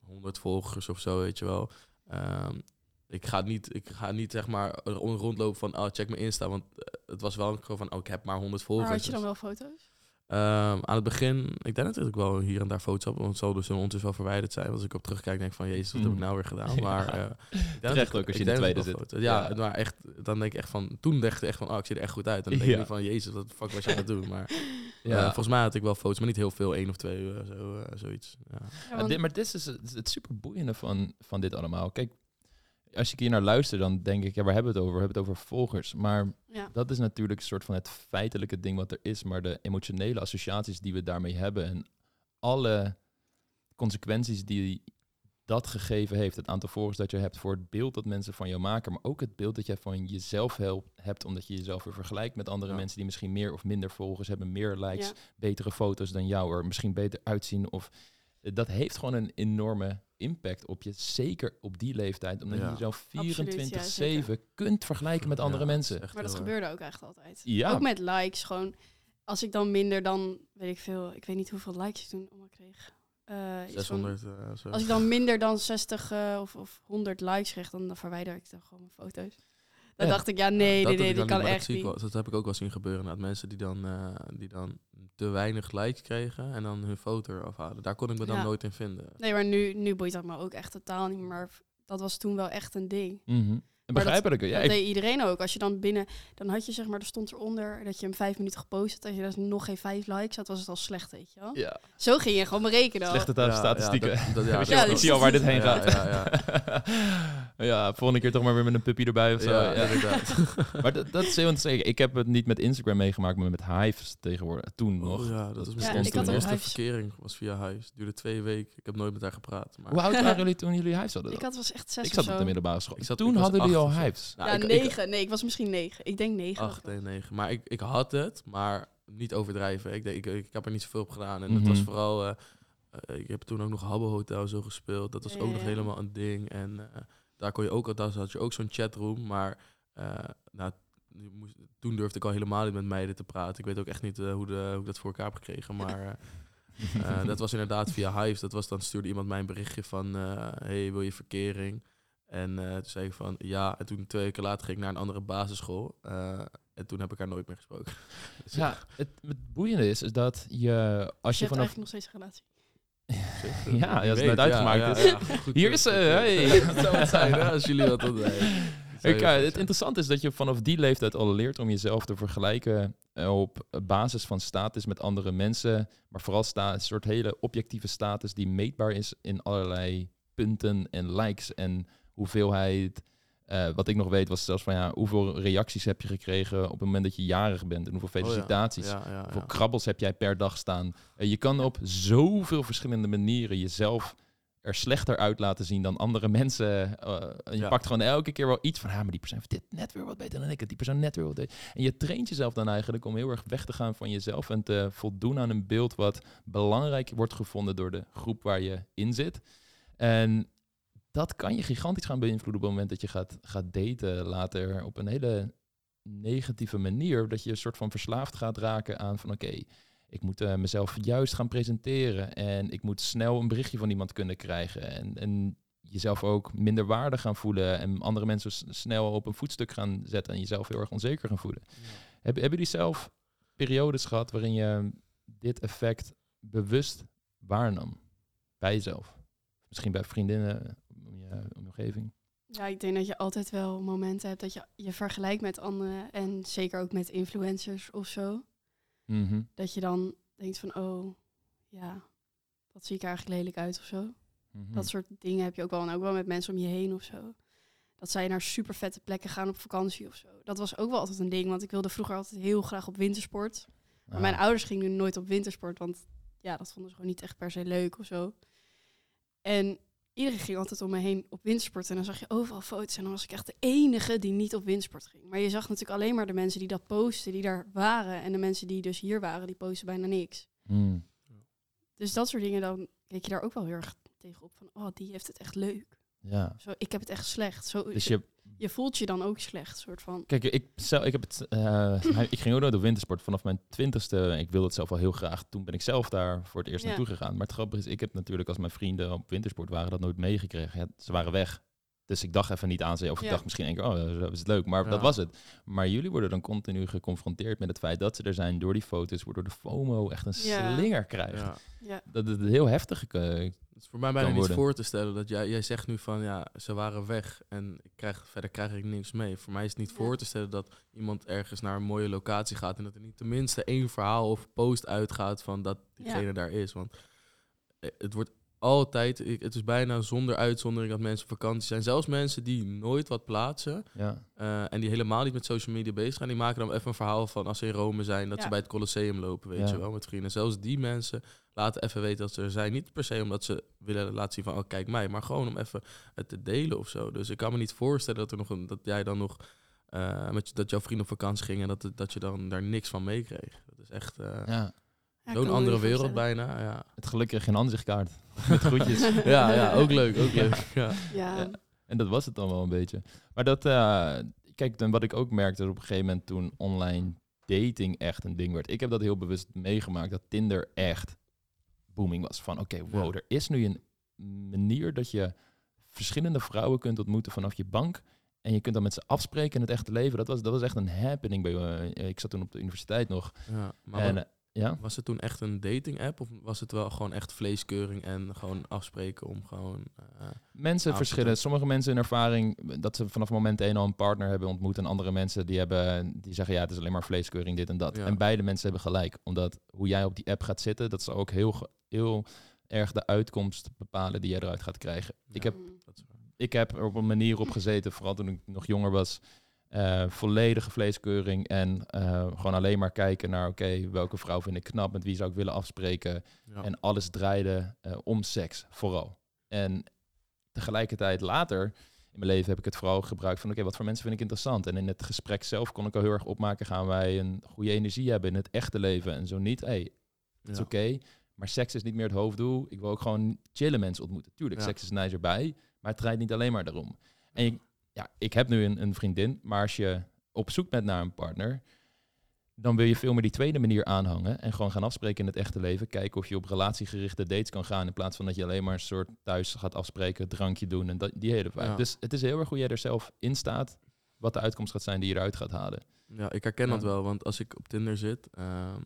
100 volgers of zo, weet je wel. Ehm, ik ga niet, ik ga niet zeg maar rond- rondlopen van, oh, check mijn Insta, want eh, het was wel gewoon van, oh, ik heb maar 100 volgers. Maar had je dan wel foto's? Ehm, aan het begin, ik denk natuurlijk wel hier en daar foto's op, want het zal dus ondertussen wel verwijderd zijn. Als ik op terugkijk, denk ik van, jezus, wat heb ik nou weer gedaan? *laughs* Ja. Maar eh, denk dat Terecht ook als je in de tweede zit. foto's- Ja, Ja. maar echt, dan denk ik echt van, toen dacht ik echt van, oh, ik zie er echt goed uit. En dan denk Ja. ik van, jezus, wat de fuck was je aan het doen? Maar *laughs* Ja. eh, volgens mij had ik wel foto's, maar niet heel veel, één of twee, eh, zo, eh, zoiets. Ja. Ja, Ja, dit, maar dit is het, het super boeiende van, van dit allemaal. Kijk, als ik hier naar luister, dan denk ik, ja, waar hebben we het over? We hebben het over volgers. Maar Ja. dat is natuurlijk een soort van het feitelijke ding wat er is. Maar de emotionele associaties die we daarmee hebben en alle consequenties die dat gegeven heeft, het aantal volgers dat je hebt voor het beeld dat mensen van jou maken, maar ook het beeld dat jij van jezelf helpt, hebt, omdat je jezelf weer vergelijkt met andere Ja. mensen die misschien meer of minder volgers hebben, meer likes, Ja. betere foto's dan jou, er misschien beter uitzien. Of dat heeft gewoon een enorme impact op je, zeker op die leeftijd, omdat Ja. je jezelf Absoluut, ja, 24/7 kunt vergelijken met andere Ja, dat mensen. Maar dat heel gebeurde ook echt altijd. Ja. Ook met likes. Gewoon, als ik dan minder dan, weet ik veel, ik weet niet hoeveel likes ik toen allemaal kreeg. Eh, erg. iets van- 600 eh, zo. als ik dan minder dan 60 eh, of, of 100 likes kreeg, dan verwijder ik dan gewoon mijn foto's. Dan Ja. dacht ik, ja, nee, dat nee, dan kan dat echt niet. wel- dat heb ik ook wel zien gebeuren. Inderdaad, mensen die dan, eh, die dan te weinig likes kregen en dan hun foto eraf halen. Daar kon ik me dan Ja. nooit in vinden. Nee, maar nu, nu boeit dat me ook echt totaal niet meer. Maar dat was toen wel echt een ding. Mhm. Begrijpelijk. Ja, dat deed iedereen ook. Als je dan binnen, dan had je zeg maar, er stond eronder dat je hem vijf minuten gepost had. Als je dus nog geen vijf likes had, was het al slecht, weet je wel. ja. Zo ging je gewoon berekenen. Slechte ta- statistieken. Ja, dat, dat, ja, Ik *laughs* Ja, ik zie al waar dit heen Ja, gaat. ja, *laughs* ja, volgende keer toch maar weer met een puppy erbij of zo. ja, Ja. inderdaad. *laughs* Maar dat, dat is heel interessant. Ik heb het niet met Instagram meegemaakt, maar met Hives tegenwoordig. Toen nog. Oh, ja, dat is bestond mijn had ook eerste Hives. verkering was via Hives. Duurde twee weken. Ik heb nooit met haar gepraat. Maar Hoe oud waren jullie toen jullie Hives hadden? Ik had was echt zes Ik zat op de middelbare school. Ik zat- toen hadden jullie al. Nou, ja, ik- ik- negen. nee, ik was misschien negen. Ik denk negen. Acht, nee, negen. Maar ik, ik had het, maar niet overdrijven. Ik, denk, ik, ik heb er niet zoveel op gedaan. En Mhm. het was vooral... eh, eh, ik heb toen ook nog Habbo Hotel zo gespeeld. Dat was ook nog helemaal een ding. En eh, daar kon je ook... Daar had je ook zo'n chatroom. Maar nou, je moest, toen durfde ik al helemaal niet met meiden te praten. Ik weet ook echt niet hoe, de, hoe ik dat voor elkaar heb gekregen. Maar dat was inderdaad via Hives. Dat was dan stuurde iemand mij een berichtje van... hey, wil je verkering? En eh, toen zei ik van ja. En toen twee weken later ging ik naar een andere basisschool. Eh, en toen heb ik haar nooit meer gesproken. *laughs* Dus Ja, het, het boeiende is, is dat je, als je je hebt vanaf... eigenlijk nog steeds een relatie. *laughs* Ja, als het net uitgemaakt ja, is. ja, ja, goed, Hier is ze, goed. hey. *laughs* Dat zou het zijn, hè, als jullie. Kijk, eh, het interessante is dat je vanaf die leeftijd al leert om jezelf te vergelijken op basis van status met andere mensen. Maar vooral sta een soort hele objectieve status die meetbaar is in allerlei punten en likes en hoeveelheid. Eh, wat ik nog weet was zelfs van ja, hoeveel reacties heb je gekregen op het moment dat je jarig bent en hoeveel felicitaties. Ja, ja, Hoeveel ja. krabbels heb jij per dag staan? Eh, je kan op zoveel verschillende manieren jezelf er slechter uit laten zien dan andere mensen. Eh, je Ja. pakt gewoon elke keer wel iets van, ah, maar die persoon heeft dit net weer wat beter dan ik. en Die persoon net weer wat beter. En je traint jezelf dan eigenlijk om heel erg weg te gaan van jezelf en te voldoen aan een beeld wat belangrijk wordt gevonden door de groep waar je in zit. En dat kan je gigantisch gaan beïnvloeden op het moment dat je gaat, gaat daten later op een hele negatieve manier. Dat je een soort van verslaafd gaat raken aan van oké, ik moet eh, mezelf juist gaan presenteren en ik moet snel een berichtje van iemand kunnen krijgen. En, en jezelf ook minder waardig gaan voelen en andere mensen snel op een voetstuk gaan zetten en jezelf heel erg onzeker gaan voelen. Hebben, hebben jullie zelf periodes gehad waarin je dit effect bewust waarnam bij jezelf? Misschien bij vriendinnen om je omgeving. Ja, ik denk dat je altijd wel momenten hebt dat je je vergelijkt met anderen. En zeker ook met influencers of zo. Mhm. Dat je dan denkt van, oh, ja, wat zie ik eigenlijk lelijk uit of zo. Mhm. Dat soort dingen heb je ook wel. En ook wel met mensen om je heen of zo. Dat zij naar super vette plekken gaan op vakantie of zo. Dat was ook wel altijd een ding. Want ik wilde vroeger altijd heel graag op wintersport. Maar Ah. mijn ouders gingen nu nooit op wintersport. Want ja, dat vonden ze gewoon niet echt per se leuk of zo. En iedereen ging altijd om me heen op wintersport. En dan zag je overal foto's. En dan was ik echt de enige die niet op wintersport ging. Maar je zag natuurlijk alleen maar de mensen die dat posten, die daar waren. En de mensen die dus hier waren, die posten bijna niks. Mm. Dus dat soort dingen, dan keek je daar ook wel heel erg tegenop. Van, oh, die heeft het echt leuk. Ja. Zo, ik heb het echt slecht. Zo, Dus je, je voelt je dan ook slecht, soort van. Kijk, ik, zelf, ik, heb het, eh, ik ging ook nooit op wintersport vanaf mijn twintigste. Ik wilde het zelf al heel graag. Toen ben ik zelf daar voor het eerst Ja. naartoe gegaan. Maar het grappige is, ik heb natuurlijk als mijn vrienden op wintersport waren dat nooit meegekregen. Ja, ze waren weg. Dus ik dacht even niet aan ze. Of ik Ja. dacht misschien één keer, oh, dat is het leuk. Maar Ja. dat was het. Maar jullie worden dan continu geconfronteerd met het feit dat ze er zijn door die foto's, waardoor de FOMO echt een Ja. slinger krijgt. Ja. Ja, Dat het heel heftig eh, Het is voor mij bijna niet voor te stellen dat jij, jij zegt nu van ja, ze waren weg en ik krijg, verder krijg ik niks mee. Voor mij is het niet Ja. voor te stellen dat iemand ergens naar een mooie locatie gaat en dat er niet tenminste één verhaal of post uitgaat van dat diegene Ja. daar is. Want eh, het wordt altijd, ik, het is bijna zonder uitzondering dat mensen op vakantie zijn. Zelfs mensen die nooit wat plaatsen Ja. eh, en die helemaal niet met social media bezig zijn, die maken dan even een verhaal van als ze in Rome zijn, dat Ja. ze bij het Colosseum lopen, weet Ja. je wel, met vrienden. Zelfs die mensen laten even weten dat ze er zijn. Niet per se omdat ze willen laten zien van, oh kijk mij, maar gewoon om even het te delen of zo. Dus ik kan me niet voorstellen dat, er nog een, dat jij dan nog, eh, met, je- dat jouw vrienden op vakantie gingen en dat, het- dat je dan daar niks van meekreeg. Dat is echt eh, ja. Zo'n andere wereld bijna. Ja, Het geluk kreeg geen aanzichtkaart. *laughs* Met groetjes. ja, ja ook leuk, ook leuk. Ja. Ja. Ja. En dat was het dan wel een beetje. Maar dat, eh, kijk, dan wat ik ook merkte op een gegeven moment toen online dating echt een ding werd. Ik heb dat heel bewust meegemaakt, dat Tinder echt booming was. Van oké, wow, Ja. er is nu een manier dat je verschillende vrouwen kunt ontmoeten vanaf je bank. En je kunt dan met ze afspreken in het echte leven. Dat was, dat was echt een happening. Bij, eh, ik zat toen op de universiteit nog. Ja, maar en eh, ja, was het toen echt een dating app of was het wel gewoon echt vleeskeuring en gewoon afspreken om gewoon... eh, Mensen verschillen. Sommige mensen in ervaring dat ze vanaf moment één al een partner hebben ontmoet. En andere mensen die, hebben, die zeggen ja, het is alleen maar vleeskeuring, dit en dat. Ja. En beide mensen hebben gelijk. Omdat hoe jij op die app gaat zitten, dat zal ook heel, heel erg de uitkomst bepalen die jij eruit gaat krijgen. Ik, heb, ik heb er op een manier op gezeten, vooral toen ik nog jonger was. Eh, volledige vleeskeuring en eh, gewoon alleen maar kijken naar oké, welke vrouw vind ik knap, met wie zou ik willen afspreken. Ja. En alles draaide eh, om seks, vooral. En tegelijkertijd later in mijn leven heb ik het vooral gebruikt van... oké, wat voor mensen vind ik interessant? En in het gesprek zelf kon ik al heel erg opmaken... gaan wij een goede energie hebben in het echte leven? En zo niet, hey, het is Ja. oké. maar seks is niet meer het hoofddoel. Ik wil ook gewoon chillen mensen ontmoeten. Tuurlijk, Ja. seks is nice erbij. Maar het draait niet alleen maar daarom. En je- ja, ik heb nu een, een vriendin... maar als je op zoek bent naar een partner dan wil je veel meer die tweede manier aanhangen en gewoon gaan afspreken in het echte leven. Kijken of je op relatiegerichte dates kan gaan in plaats van dat je alleen maar een soort thuis gaat afspreken, drankje doen en dat, die hele vibe. Ja. Dus het is heel erg hoe jij er zelf in staat, wat de uitkomst gaat zijn die je eruit gaat halen. Ja, ik herken Ja. dat wel, want als ik op Tinder zit, ehm,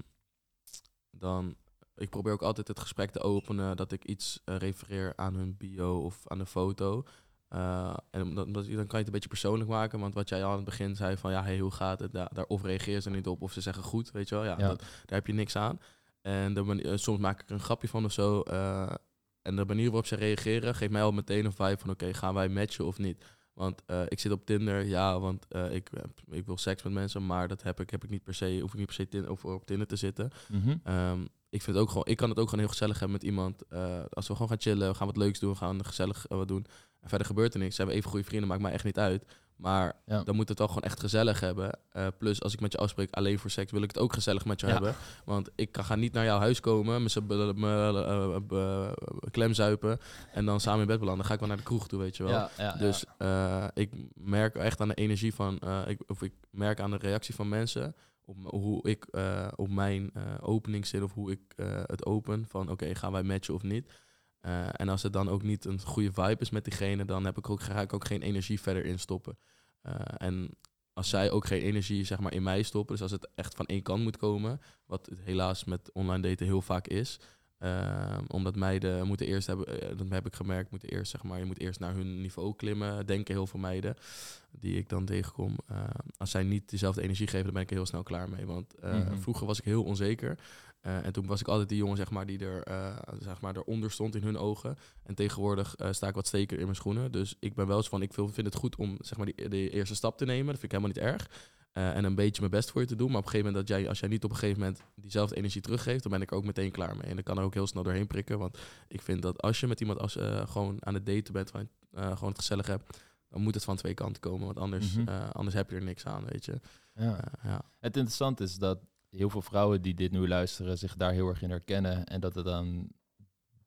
dan ik probeer ook altijd het gesprek te openen dat ik iets eh, refereer aan hun bio of aan de foto. Eh, en omdat, dan kan je het een beetje persoonlijk maken, want wat jij al aan het begin zei van ja, hey, hoe gaat het? Daar, daar of reageer ze niet op of ze zeggen goed, weet je wel? Ja, Ja. Dat, daar heb je niks aan. En de manier, eh, soms maak ik er een grapje van of zo. eh, en de manier waarop ze reageren geeft mij al meteen een vibe van oké, gaan wij matchen of niet? Want ik zit op Tinder, ja, want ik, ik wil seks met mensen, maar dat heb ik, heb ik niet per se, hoef ik niet per se tin, of op Tinder te zitten. Mhm. Ehm, ik vind het ook gewoon, ik kan het ook gewoon heel gezellig hebben met iemand. als we gewoon gaan chillen, we gaan wat leuks doen, we gaan gezellig wat doen. En verder gebeurt er niks. Zijn we even goede vrienden, maakt mij echt niet uit. Maar Ja. dan moet het wel gewoon echt gezellig hebben. Eh, plus, als ik met je afspreek alleen voor seks, wil ik het ook gezellig met je Ja. hebben. Want ik kan, ga niet naar jouw huis komen, be- me- eh, be- klemzuipen en dan samen in bed belanden. Dan ga ik wel naar de kroeg toe, weet je wel. Ja, Dus eh, ik merk echt aan de energie van, eh, ik, of ik merk aan de reactie van mensen op hoe ik eh, op mijn eh opening zit of hoe ik eh, het open van oké, gaan wij matchen of niet. Eh, en als het dan ook niet een goede vibe is met diegene, dan heb ik ook, ga ik ook geen energie verder in stoppen. Eh, en als zij ook geen energie zeg maar, in mij stoppen, dus als het echt van één kant moet komen, wat het helaas met online daten heel vaak is, eh, omdat meiden moeten eerst hebben, dat heb ik gemerkt, moeten eerst zeg maar, je moet eerst naar hun niveau klimmen, denken heel veel meiden die ik dan tegenkom. Als zij niet dezelfde energie geven, dan ben ik er heel snel klaar mee. Want Mhm. vroeger was ik heel onzeker. Eh, en toen was ik altijd die jongen zeg maar, die er, eh, zeg maar, eronder stond in hun ogen. En tegenwoordig eh, sta ik wat steker in mijn schoenen. Dus ik ben wel eens van, ik vind het goed om zeg maar, die, de eerste stap te nemen. Dat vind ik helemaal niet erg. En een beetje mijn best voor je te doen. Maar op een gegeven moment, dat jij, als jij niet op een gegeven moment diezelfde energie teruggeeft, dan ben ik er ook meteen klaar mee. En dan kan er ook heel snel doorheen prikken. Want ik vind dat als je met iemand als, gewoon aan het daten bent, van, gewoon het gezellig hebt, dan moet het van twee kanten komen. Want anders, Mhm. anders heb je er niks aan, weet je. ja. Ja. Het interessante is dat heel veel vrouwen die dit nu luisteren zich daar heel erg in herkennen. En dat het aan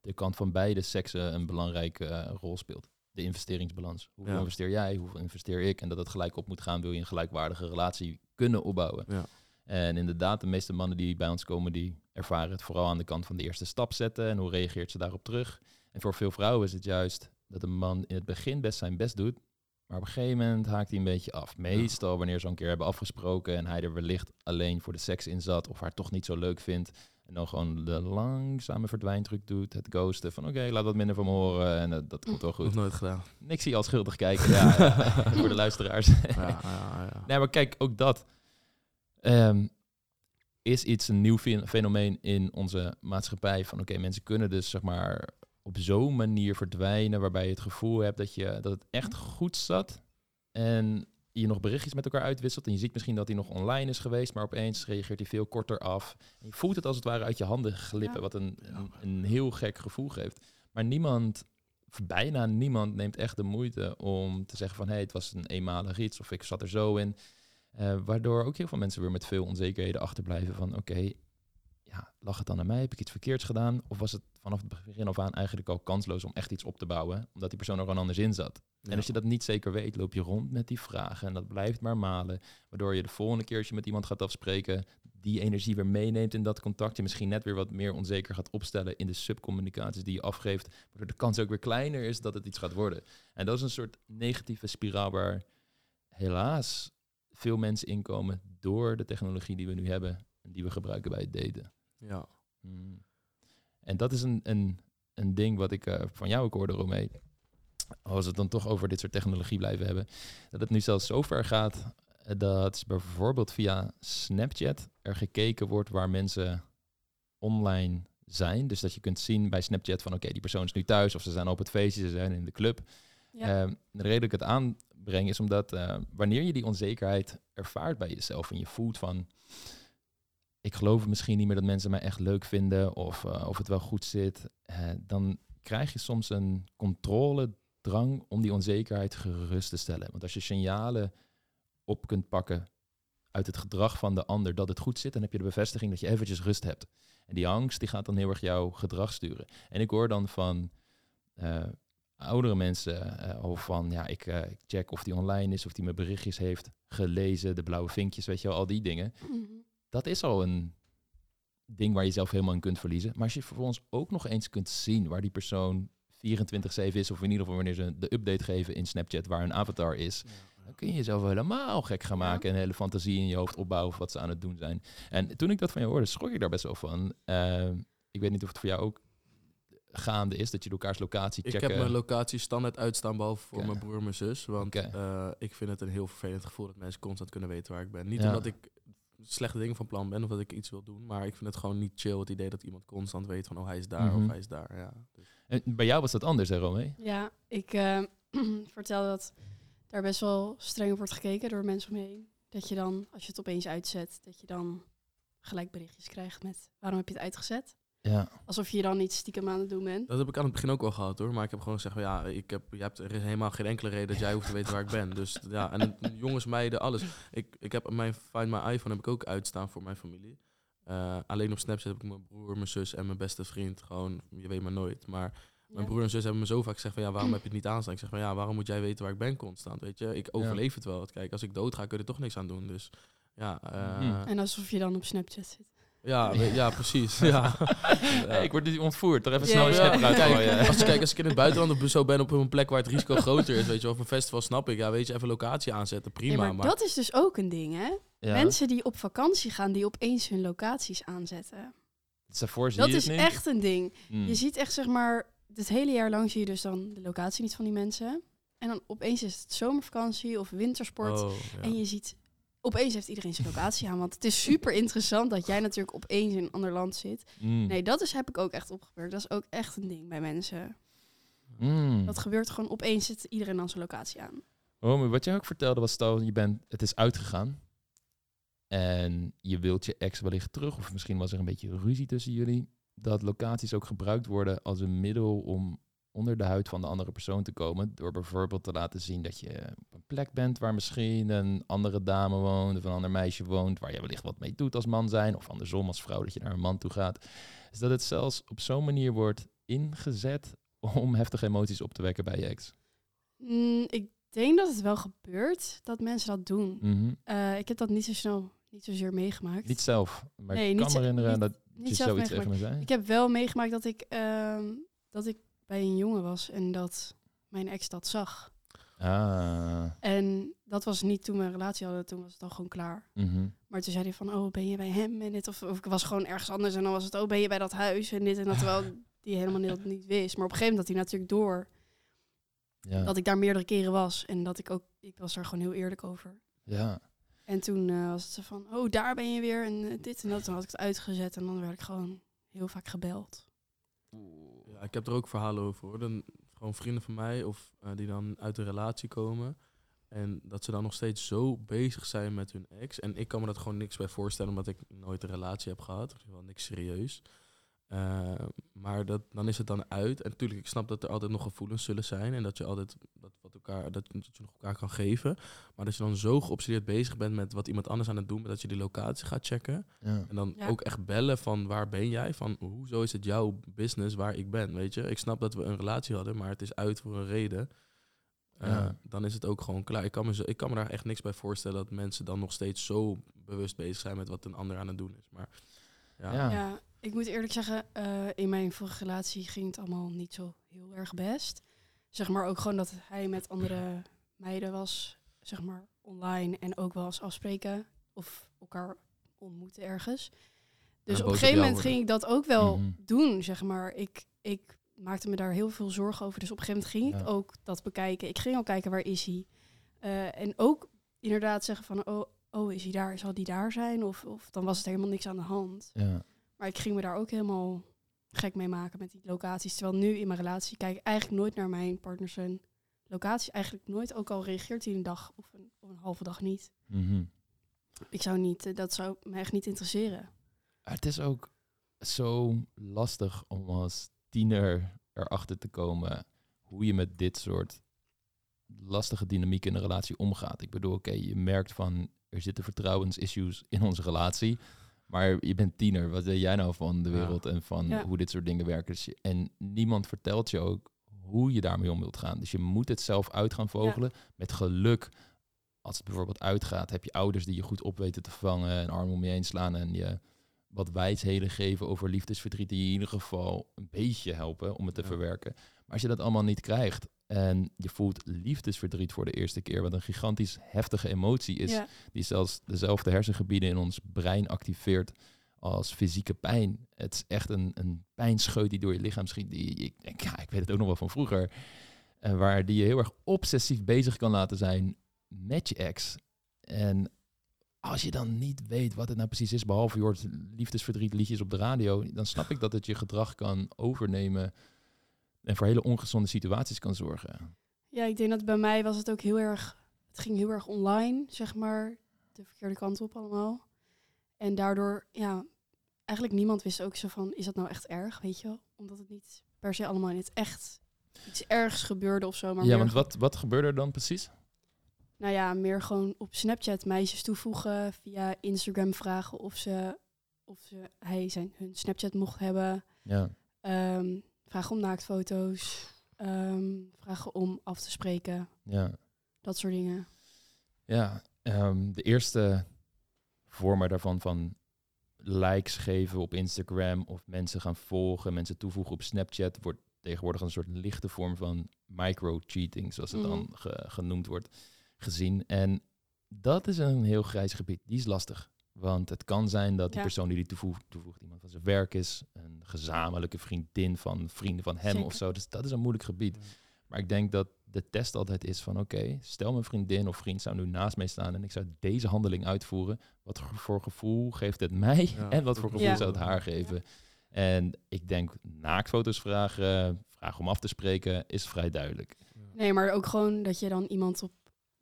de kant van beide seksen een belangrijke eh, rol speelt. De investeringsbalans. Hoeveel Ja. investeer jij, hoeveel investeer ik? En dat het gelijk op moet gaan, wil je een gelijkwaardige relatie kunnen opbouwen. Ja. En inderdaad, de meeste mannen die bij ons komen, die ervaren het vooral aan de kant van de eerste stap zetten. En hoe reageert ze daarop terug? En voor veel vrouwen is het juist dat een man in het begin best zijn best doet. Maar op een gegeven moment haakt hij een beetje af. Meestal wanneer ze een keer hebben afgesproken en hij er wellicht alleen voor de seks in zat of haar toch niet zo leuk vindt. En dan gewoon de langzame verdwijntruc doet, het ghosten van oké, laat wat minder van me horen en dat, dat komt wel Nog goed. nooit gedaan. Niks zie je al schuldig kijken, *laughs* ja, voor de luisteraars. ja, ja, *laughs* ja. Nee, maar kijk, ook dat ehm, is iets, een nieuw fe- fenomeen in onze maatschappij. Van oké, mensen kunnen dus zeg maar op zo'n manier verdwijnen, waarbij je het gevoel hebt dat, je, dat het echt goed zat. En je nog berichtjes met elkaar uitwisselt. En je ziet misschien dat hij nog online is geweest, maar opeens reageert hij veel korter af. En je voelt het als het ware uit je handen glippen, Ja. wat een, een, een heel gek gevoel geeft. Maar niemand, of bijna niemand, neemt echt de moeite om te zeggen van hé, hey, het was een eenmalig iets of ik zat er zo in. Eh, waardoor ook heel veel mensen weer met veel onzekerheden achterblijven van oké, ja, lag het dan aan mij? Heb ik iets verkeerds gedaan? Of was het vanaf het begin af aan eigenlijk al kansloos om echt iets op te bouwen, omdat die persoon er gewoon anders in zat? En als je dat niet zeker weet, loop je rond met die vragen en dat blijft maar malen. Waardoor je de volgende keer als je met iemand gaat afspreken, die energie weer meeneemt in dat contact. Je misschien net weer wat meer onzeker gaat opstellen in de subcommunicaties die je afgeeft. Waardoor de kans ook weer kleiner is dat het iets gaat worden. En dat is een soort negatieve spiraal waar helaas veel mensen inkomen door de technologie die we nu hebben en die we gebruiken bij het daten. Ja. Hmm. En dat is een, een, een ding wat ik eh, van jou ook hoorde, Romee. Als we het dan toch over dit soort technologie blijven hebben. Dat het nu zelfs zo ver gaat eh, dat bijvoorbeeld via Snapchat er gekeken wordt waar mensen online zijn. Dus dat je kunt zien bij Snapchat van oké, die persoon is nu thuis of ze zijn op het feestje, ze zijn in de club. Ja. Ehm, de reden dat ik het aanbreng is omdat eh, wanneer je die onzekerheid ervaart bij jezelf en je voelt van ik geloof misschien niet meer dat mensen mij echt leuk vinden of eh, of het wel goed zit, dan krijg je soms een controledrang om die onzekerheid gerust te stellen. Want als je signalen op kunt pakken uit het gedrag van de ander dat het goed zit, dan heb je de bevestiging dat je eventjes rust hebt. En die angst die gaat dan heel erg jouw gedrag sturen. En ik hoor dan van eh, oudere mensen eh, of van ja, ik, check of die online is, of die mijn berichtjes heeft gelezen, de blauwe vinkjes, weet je wel, al die dingen. Mhm. Dat is al een ding waar je zelf helemaal in kunt verliezen. Maar als je vervolgens ook nog eens kunt zien waar die persoon 24-7 is, of in ieder geval wanneer ze de update geven in Snapchat waar een avatar is, dan kun je jezelf helemaal gek gaan Ja. maken en een hele fantasie in je hoofd opbouwen of wat ze aan het doen zijn. En toen ik dat van je hoorde, schrok ik daar best wel van. Eh, ik weet niet of het voor jou ook gaande is, dat je elkaars locatie Ik checken. heb mijn locatie standaard uitstaan, behalve voor mijn broer en mijn zus. Want eh, ik vind het een heel vervelend gevoel dat mensen constant kunnen weten waar ik ben. Niet Ja. omdat ik slechte dingen van plan ben of dat ik iets wil doen, maar ik vind het gewoon niet chill het idee dat iemand constant weet van oh hij is daar Mhm. of hij is daar. Ja. Dus, En bij jou was dat anders, hè, Romee? Ja, ik eh, *clears throat* vertel dat daar best wel streng op wordt gekeken door mensen om me heen. Dat je dan, als je het opeens uitzet, dat je dan gelijk berichtjes krijgt met waarom heb je het uitgezet? Ja. Alsof je dan niet stiekem aan het doen bent. dat heb ik aan het begin ook wel gehad hoor, maar ik heb gewoon gezegd van ja, ik heb, je hebt, er is helemaal geen enkele reden dat jij hoeft te weten waar ik ben. Dus ja, en jongens, meiden, alles. Ik, ik heb mijn Find My iPhone heb ik ook uitstaan voor mijn familie. Eh, alleen op Snapchat heb ik mijn broer, mijn zus en mijn beste vriend. Gewoon, je weet maar nooit. Maar mijn Ja. broer en zus hebben me zo vaak gezegd van ja, waarom heb je het niet aanstaan? Ik zeg van ja, waarom moet jij weten waar ik ben constant? Weet je, ik overleef het wel. Kijk, als ik dood ga, kun je er toch niks aan doen. Dus ja, eh, Hmm. En alsof je dan op Snapchat zit. Ja, we- ja, precies. *laughs* ja. Hey, ik word nu ontvoerd. Toch even Ja, snel een ja. snap eruit Kijk, gooien. als, kijk, als ik in het buitenland of zo ben op een plek waar het risico groter is, weet je wel, of een festival snap ik, ja, weet je, even locatie aanzetten, prima. Ja, maar, maar dat is dus ook een ding, hè? Ja. Mensen die op vakantie gaan, die opeens hun locaties aanzetten. Daarvoor Dat is echt een ding. Hmm. Je ziet echt, zeg maar, het hele jaar lang zie je dus dan de locatie niet van die mensen. En dan opeens is het zomervakantie of wintersport. Oh, ja. En je ziet, opeens heeft iedereen zijn locatie aan. Want het is super interessant dat jij natuurlijk opeens in een ander land zit. Hmm. Nee, dat is, heb ik ook echt opgemerkt. Dat is ook echt een ding bij mensen. Hmm. Dat gebeurt gewoon, opeens zit iedereen aan zijn locatie aan. Oh, maar wat jij ook vertelde was, stel je bent, het is uitgegaan. En je wilt je ex wellicht terug, of misschien was er een beetje ruzie tussen jullie. Dat locaties ook gebruikt worden als een middel om onder de huid van de andere persoon te komen. Door bijvoorbeeld te laten zien dat je op een plek bent waar misschien een andere dame woont of een ander meisje woont. Waar je wellicht wat mee doet als man zijn. Of andersom als vrouw dat je naar een man toe gaat. Dus dat het zelfs op zo'n manier wordt ingezet om heftige emoties op te wekken bij je ex. Mm, ik denk dat het wel gebeurt dat mensen dat doen. Mhm. Eh, ik heb dat niet zo snel, niet zozeer meegemaakt. Niet zelf, maar Nee, ik niet kan me herinneren niet- dat Niet je zoiets tegen me zei. Ik heb wel meegemaakt dat ik, ehm, dat ik bij een jongen was en dat mijn ex dat zag. Ah, En dat was niet toen we een relatie hadden, toen was het al gewoon klaar. mhm. Maar toen zei hij van, oh, ben je bij hem en dit? Of, of ik was gewoon ergens anders en dan was het, oh, ben je bij dat huis en dit en dat. Terwijl *laughs* die helemaal niet, niet wist. Maar op een gegeven moment had hij natuurlijk door ja. dat ik daar meerdere keren was. En dat ik ook, ik was daar gewoon heel eerlijk over. ja. En toen eh, was het zo van, oh, daar ben je weer en eh, dit en dat. Toen had ik het uitgezet en dan werd ik gewoon heel vaak gebeld. Ja, ik heb er ook verhalen over hoor. Dan, gewoon vrienden van mij of eh, die dan uit een relatie komen. En dat ze dan nog steeds zo bezig zijn met hun ex. En ik kan me dat gewoon niks bij voorstellen, omdat ik nooit een relatie heb gehad. Of wel niks serieus. Eh, maar dat, dan is het dan uit. En natuurlijk, ik snap dat er altijd nog gevoelens zullen zijn. En dat je altijd dat, wat elkaar, dat, dat je nog elkaar kan geven. Maar dat je dan zo geobsedeerd bezig bent met wat iemand anders aan het doen. met Dat je die locatie gaat checken. Ja. En dan Ja. ook echt bellen van waar ben jij? Van hoezo is het jouw business waar ik ben? Weet je, ik snap dat we een relatie hadden, maar het is uit voor een reden. Eh, Ja. Dan is het ook gewoon klaar. Ik kan, me zo, ik kan me daar echt niks bij voorstellen dat mensen dan nog steeds zo bewust bezig zijn met wat een ander aan het doen is. Maar ja, Ja. Ja, ik moet eerlijk zeggen, eh, in mijn vorige relatie ging het allemaal niet zo heel erg best. Zeg maar ook gewoon dat hij met andere meiden was, zeg maar online en ook wel eens afspreken of elkaar ontmoeten ergens. Dus op een gegeven moment worden. ging ik dat ook wel Mhm. doen, zeg maar. Ik, ik maakte me daar heel veel zorgen over. Dus op een gegeven moment ging ik ook dat bekijken. Ik ging al kijken, waar is hij? Eh, en ook inderdaad zeggen van, oh, oh, is hij daar? Zal die daar zijn? Of, of dan was het helemaal niks aan de hand. Ja. Maar ik ging me daar ook helemaal gek mee maken met die locaties. Terwijl nu in mijn relatie kijk ik eigenlijk nooit naar mijn partner zijn locatie. Eigenlijk nooit, ook al reageert hij een dag of een, of een halve dag niet. Mhm. Ik zou niet, eh, dat zou me echt niet interesseren. Maar het is ook zo lastig om als tiener erachter te komen hoe je met dit soort lastige dynamiek in een relatie omgaat. Ik bedoel, oké, je merkt van er zitten vertrouwensissues in onze relatie. Maar je bent tiener, wat weet jij nou van de Ja. wereld en van Ja. hoe dit soort dingen werken? Dus je- en niemand vertelt je ook hoe je daarmee om wilt gaan. Dus je moet het zelf uit gaan vogelen. Met geluk, als het bijvoorbeeld uitgaat, heb je ouders die je goed op weten te vangen, een arm om je heen slaan en je wat wijsheden geven over liefdesverdriet die je in ieder geval een beetje helpen om het te Ja. verwerken. Maar als je dat allemaal niet krijgt en je voelt liefdesverdriet voor de eerste keer, wat een gigantisch heftige emotie is, Ja, die zelfs dezelfde hersengebieden in ons brein activeert als fysieke pijn. Het is echt een, een pijnscheut die door je lichaam schiet. Die, ik, denk, ja, ik weet het ook nog wel van vroeger. En waar die je heel erg obsessief bezig kan laten zijn met je ex. En als je dan niet weet wat het nou precies is, behalve je hoort liefdesverdriet liedjes op de radio, dan snap ik dat het je gedrag kan overnemen en voor hele ongezonde situaties kan zorgen. ja, ik denk dat bij mij was het ook heel erg... Het ging heel erg online, zeg maar. De verkeerde kant op allemaal. En daardoor, ja... Eigenlijk niemand wist ook zo van, is dat nou echt erg, weet je wel? Omdat het niet per se allemaal in het echt iets ergs gebeurde of zo. Maar ja, want wat, wat gebeurde er dan precies? Nou ja, meer gewoon op Snapchat meisjes toevoegen, via Instagram vragen of ze, of ze hij zijn, hun Snapchat mocht hebben. Ja. Ehm, vragen om naaktfoto's, ehm, vragen om af te spreken, Ja. dat soort dingen. Ja, ehm, de eerste vormen daarvan van likes geven op Instagram of mensen gaan volgen, mensen toevoegen op Snapchat, wordt tegenwoordig een soort lichte vorm van micro-cheating, zoals het dan Mhm. ge- genoemd wordt, gezien. En dat is een heel grijs gebied. Die is lastig. Want het kan zijn dat die Ja. persoon die die toevoegt, toevoegt iemand van zijn werk is, een gezamenlijke vriendin van vrienden van hem Zeker. of zo. Dus dat is een moeilijk gebied. Maar ik denk dat de test altijd is van oké, stel mijn vriendin of vriend zou nu naast mij staan en ik zou deze handeling uitvoeren. Wat voor gevoel geeft het mij Ja, en wat voor gevoel zou het haar geven? En ik denk naaktfoto's vragen, vragen om af te spreken, is vrij duidelijk. Nee, maar ook gewoon dat je dan iemand op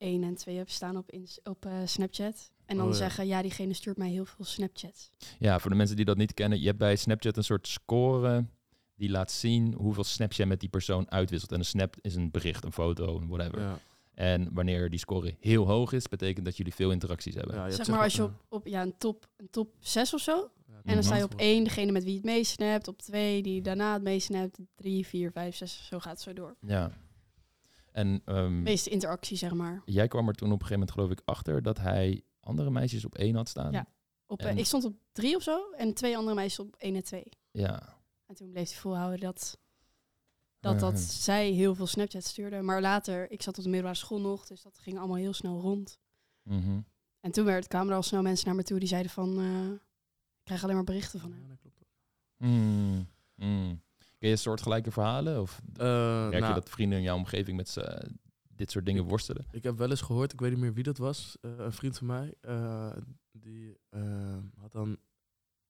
1 en 2 hebt staan op, ins- op eh, Snapchat. En dan Oh ja. zeggen, ja, diegene stuurt mij heel veel Snapchats. Ja, voor de mensen die dat niet kennen, je hebt bij Snapchat een soort score die laat zien hoeveel snaps jij met die persoon uitwisselt. En een snap is een bericht, een foto, whatever. Ja, En wanneer die score heel hoog is, betekent dat jullie veel interacties hebben. ja, je Zeg maar als je op, op ja, een, top, een top 6 of zo. En dan sta je op één, degene met wie het meesnapt. Op twee, die daarna het meesnapt. Drie, vier, vijf, zes, zo gaat het zo door. Ja. En ehm, meeste interactie, zeg maar. jij kwam er toen op een gegeven moment, geloof ik, achter dat hij andere meisjes op één had staan. Ja. Op, eh, En- ik stond op drie of zo. En twee andere meisjes op één en twee. Ja. En toen bleef hij volhouden dat, dat, dat zij heel veel Snapchat stuurde. Maar later, ik zat op de middelbare school nog. Dus dat ging allemaal heel snel rond. Mhm. En toen werd, kwamen er al snel mensen naar me toe die zeiden van... eh, ik krijg alleen maar berichten van Ja, hem. dat klopt. Mm. Mm. Ken je soortgelijke verhalen? Of Eh, merk je nou, dat vrienden in jouw omgeving met z'n- dit soort dingen worstelen? Ik heb wel eens gehoord, ik weet niet meer wie dat was, eh, een vriend van mij, eh, die eh, had dan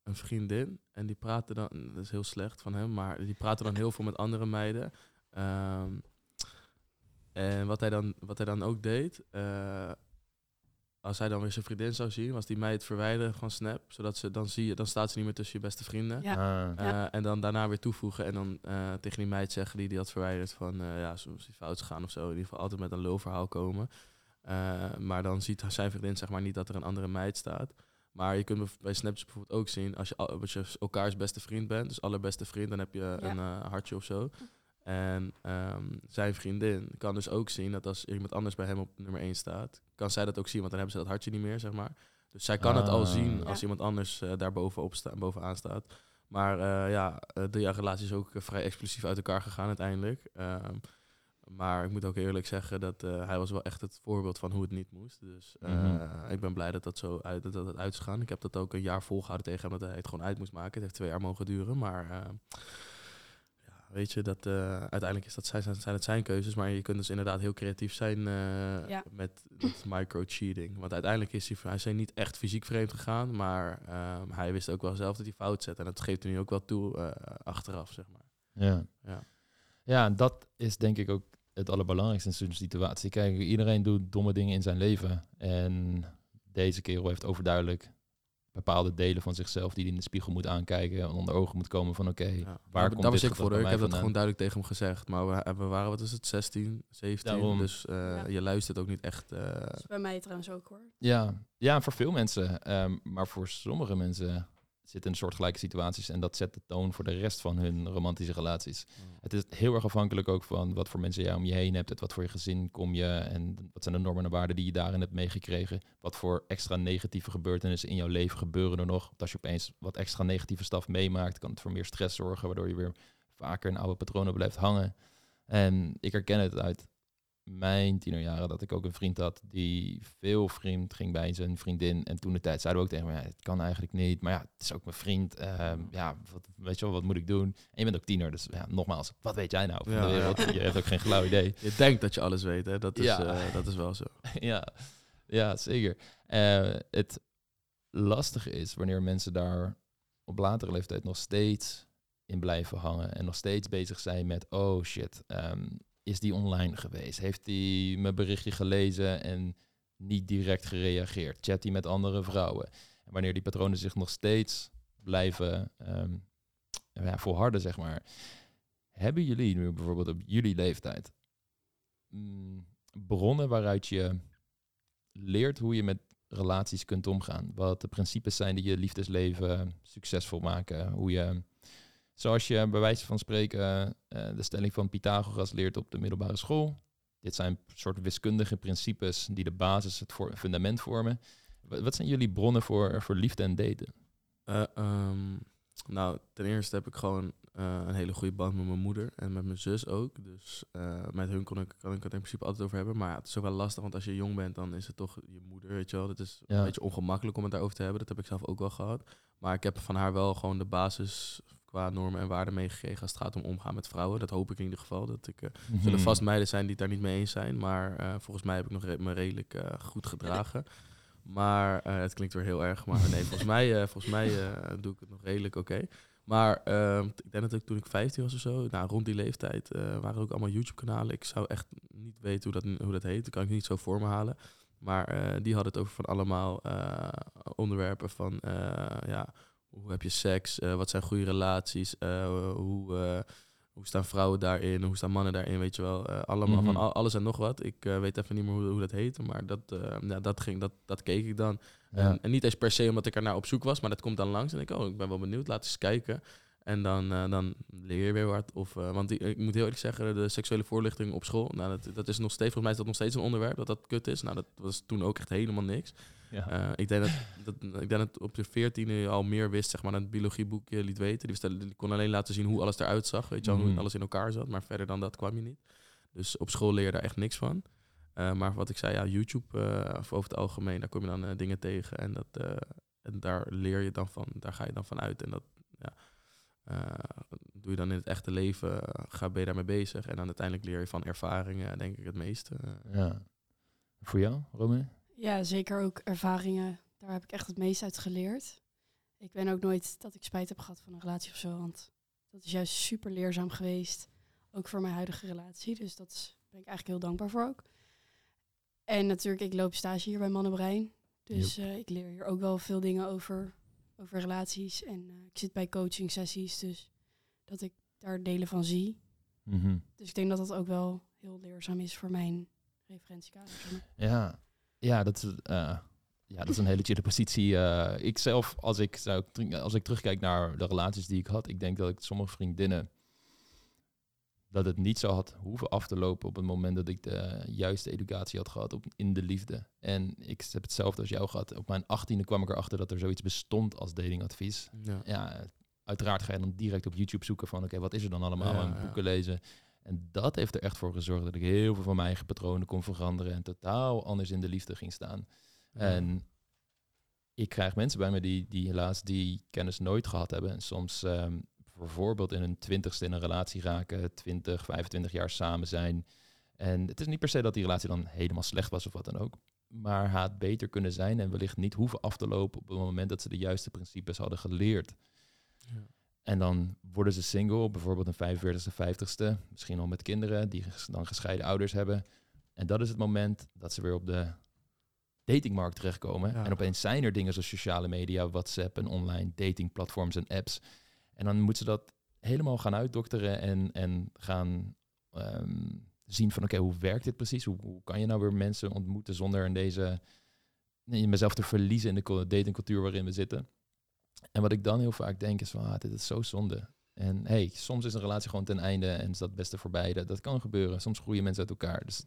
een vriendin. En die praatte dan, dat is heel slecht van hem, maar die praatte dan heel veel met andere meiden. Ehm, en wat hij, dan, wat hij dan ook deed, eh, als hij dan weer zijn vriendin zou zien, was die meid verwijderen van Snap. Zodat ze dan zie je, dan staat ze niet meer tussen je beste vrienden. Ja. Ah. Ja. Eh, en dan daarna weer toevoegen en dan eh, tegen die meid zeggen die die had verwijderd van eh, ja, soms is die fout gegaan of zo. In ieder geval altijd met een lulverhaal komen. Eh, maar dan ziet zijn vriendin zeg maar niet dat er een andere meid staat. Maar je kunt bij- Snapchat bijvoorbeeld ook zien, als je, als je elkaars beste vriend bent, dus allerbeste vriend, dan heb je Ja. een eh, hartje of zo. En ehm, zijn vriendin kan dus ook zien dat als iemand anders bij hem op nummer 1 staat, kan zij dat ook zien, want dan hebben ze dat hartje niet meer, zeg maar. Dus zij kan het al Ah. zien als Ja. iemand anders eh, daar bovenop sta, bovenaan staat. Maar eh, ja, eh, de relatie is ook vrij explosief uit elkaar gegaan uiteindelijk. Ehm, maar ik moet ook eerlijk zeggen dat eh, hij was wel echt het voorbeeld van hoe het niet moest. Dus eh, Mhm. ik ben blij dat dat zo uit, dat het uit is gegaan. Ik heb dat ook een jaar volgehouden tegen hem dat hij het gewoon uit moest maken. Het heeft twee jaar mogen duren, maar eh, ja, weet je, dat, eh, uiteindelijk is dat zijn, zijn het zijn keuzes. Maar je kunt dus inderdaad heel creatief zijn eh, Ja. met dat *laughs* micro-cheating. Want uiteindelijk is hij, hij is niet echt fysiek vreemd gegaan, maar ehm, hij wist ook wel zelf dat hij fout zette. En dat geeft hij nu ook wel toe eh, achteraf, zeg maar. Ja. Ja. ja, en dat is denk ik ook het allerbelangrijkste in zo'n situatie. Kijk, iedereen doet domme dingen in zijn leven. En deze kerel heeft overduidelijk bepaalde delen van zichzelf die hij in de spiegel moet aankijken en onder ogen moet komen van oké, Ja. waar Daar- komt daar was dit ik voor. Ik heb mij dat gewoon vandaan? duidelijk tegen hem gezegd. Maar we, we waren, wat is het, 16, 17. Daarom. Dus eh, Ja. je luistert ook niet echt. eh, Dat is bij mij trouwens ook hoor. Ja, ja, voor veel mensen. ehm, maar voor sommige mensen zitten in soortgelijke situaties en dat zet de toon voor de rest van hun romantische relaties. Het is heel erg afhankelijk ook van wat voor mensen jij om je heen hebt, uit wat voor je gezin kom je en wat zijn de normen en waarden die je daarin hebt meegekregen. Wat voor extra negatieve gebeurtenissen in jouw leven gebeuren er nog. Want als je opeens wat extra negatieve staf meemaakt, kan het voor meer stress zorgen, waardoor je weer vaker in oude patronen blijft hangen. En ik herken het uit mijn tienerjaren dat ik ook een vriend had die veel vriend ging bij zijn vriendin. En toen de tijd zeiden we ook tegen me, ja, het kan eigenlijk niet. Maar ja, het is ook mijn vriend. Ehm, ja, wat, weet je wel, wat moet ik doen? En je bent ook tiener, dus ja, nogmaals, wat weet jij nou van Ja, de wereld? ja. Je hebt ook geen flauw idee. Je denkt dat je alles weet, hè? Dat is, Ja. eh, dat is wel zo. *laughs* ja, ja, zeker. Eh, het lastige is wanneer mensen daar op latere leeftijd nog steeds in blijven hangen en nog steeds bezig zijn met, oh shit, ehm, is die online geweest? Heeft die mijn berichtje gelezen en niet direct gereageerd? Chat die met andere vrouwen? En wanneer die patronen zich nog steeds blijven ehm, ja, volharden, zeg maar. Hebben jullie nu bijvoorbeeld op jullie leeftijd mm, bronnen waaruit je leert hoe je met relaties kunt omgaan. Wat de principes zijn die je liefdesleven succesvol maken. Hoe je, zoals je bij wijze van spreken eh, de stelling van Pythagoras leert op de middelbare school. Dit zijn soort wiskundige principes die de basis, het fundament vormen. Wa- Wat zijn jullie bronnen voor, voor liefde en daten? Eh, ehm, nou, ten eerste heb ik gewoon eh, een hele goede band met mijn moeder en met mijn zus ook. Dus eh, met hun kon ik, kan ik het in principe altijd over hebben. Maar ja, het is ook wel lastig, want als je jong bent, dan is het toch je moeder, weet je wel. Het is Ja. een beetje ongemakkelijk om het daarover te hebben. Dat heb ik zelf ook wel gehad. Maar ik heb van haar wel gewoon de basis qua normen en waarden meegekregen als het gaat om omgaan met vrouwen. Dat hoop ik in ieder geval. Dat ik, er zullen vast meiden zijn die het daar niet mee eens zijn. Maar eh, volgens mij heb ik nog re- me redelijk eh, goed gedragen. Maar het klinkt weer heel erg. Maar nee, volgens mij, volgens mij doe ik het nog redelijk oké. Maar ehm, ik denk dat ik toen ik 15 was of zo, nou, rond die leeftijd, waren er ook allemaal YouTube-kanalen. Ik zou echt niet weten hoe dat, hoe dat heet. Dat kan ik niet zo voor me halen. Maar die hadden het over van allemaal onderwerpen van, ja, hoe heb je seks? Eh, wat zijn goede relaties? Eh, hoe, eh, hoe staan vrouwen daarin? Hoe staan mannen daarin? Weet je wel, allemaal Mhm. van al- alles en nog wat. Ik weet even niet meer hoe, hoe dat heette, maar dat, ja, dat, ging, dat, dat keek ik dan. Ja. En, en niet eens per se omdat ik er naar op zoek was, maar dat komt dan langs. En ik, oh, ik ben wel benieuwd, laat eens kijken. En dan, dan leer je weer wat. Of, want die, ik moet heel eerlijk zeggen, de seksuele voorlichting op school, nou, dat, dat is nog steeds, volgens mij is dat nog steeds een onderwerp, dat dat kut is. Nou, dat was toen ook echt helemaal niks. Ja. Eh, ik, denk dat, dat, ik denk dat op je veertiende je al meer wist, zeg maar, dan het biologieboekje liet weten. Die, wist- die kon alleen laten zien hoe alles eruit zag, weet je wel, hoe Mhm. alles in elkaar zat. Maar verder dan dat kwam je niet. Dus op school leer je daar echt niks van. Eh, maar wat ik zei, ja, YouTube, eh, of over het algemeen, daar kom je dan dingen tegen. En, dat, en daar leer je dan van, daar ga je dan van uit. En dat ja, doe je dan in het echte leven, ga, ben je daarmee bezig. En dan uiteindelijk leer je van ervaringen, denk ik, het meeste. Ja. Voor jou, Rome? Ja, zeker ook ervaringen. Daar heb ik echt het meest uit geleerd. ik ben ook nooit dat ik spijt heb gehad van een relatie of zo. Want dat is juist super leerzaam geweest. Ook voor mijn huidige relatie. Dus dat ben ik eigenlijk heel dankbaar voor ook. En natuurlijk, ik loop stage hier bij Mannenbrein. Dus eh, ik leer hier ook wel veel dingen over, over relaties. En eh, ik zit bij coaching sessies, dus dat ik daar delen van zie. Mhm. Dus ik denk dat dat ook wel heel leerzaam is voor mijn referentiekader. Ja, ja, dat is, eh, ja, dat is een hele chille positie. Eh, ik zelf, als ik, zou, als ik terugkijk naar de relaties die ik had, ik denk dat ik sommige vriendinnen, dat het niet zo had hoeven af te lopen op het moment dat ik de juiste educatie had gehad op, in de liefde. En ik heb hetzelfde als jou gehad. Op mijn achttiende kwam ik erachter dat er zoiets bestond als datingadvies. Ja. Ja, uiteraard ga je dan direct op YouTube zoeken van, oké, wat is er dan allemaal? Ja, en ja. boeken lezen. En dat heeft er echt voor gezorgd dat ik heel veel van mijn eigen patronen kon veranderen en totaal anders in de liefde ging staan. En ik krijg mensen bij me die, die helaas die kennis nooit gehad hebben. En soms ehm, bijvoorbeeld in hun twintigste in een relatie raken, 20, 25 jaar samen zijn. En het is niet per se dat die relatie dan helemaal slecht was of wat dan ook. Maar had beter kunnen zijn en wellicht niet hoeven af te lopen op het moment dat ze de juiste principes hadden geleerd. Ja. En dan worden ze single, bijvoorbeeld een 45ste, 50ste, misschien al met kinderen die dan gescheiden ouders hebben. En dat is het moment dat ze weer op de datingmarkt terechtkomen. Ja. En opeens zijn er dingen zoals sociale media, WhatsApp en online datingplatforms en apps. En dan moeten ze dat helemaal gaan uitdokteren en, en gaan ehm, zien van oké, hoe werkt dit precies? Hoe, hoe kan je nou weer mensen ontmoeten zonder in deze nee, mezelf te verliezen in de datingcultuur waarin we zitten? En wat ik dan heel vaak denk is van, ah, dit is zo zonde. En hey, soms is een relatie gewoon ten einde en is dat het beste voor beide. Dat kan gebeuren. Soms groeien mensen uit elkaar. Dus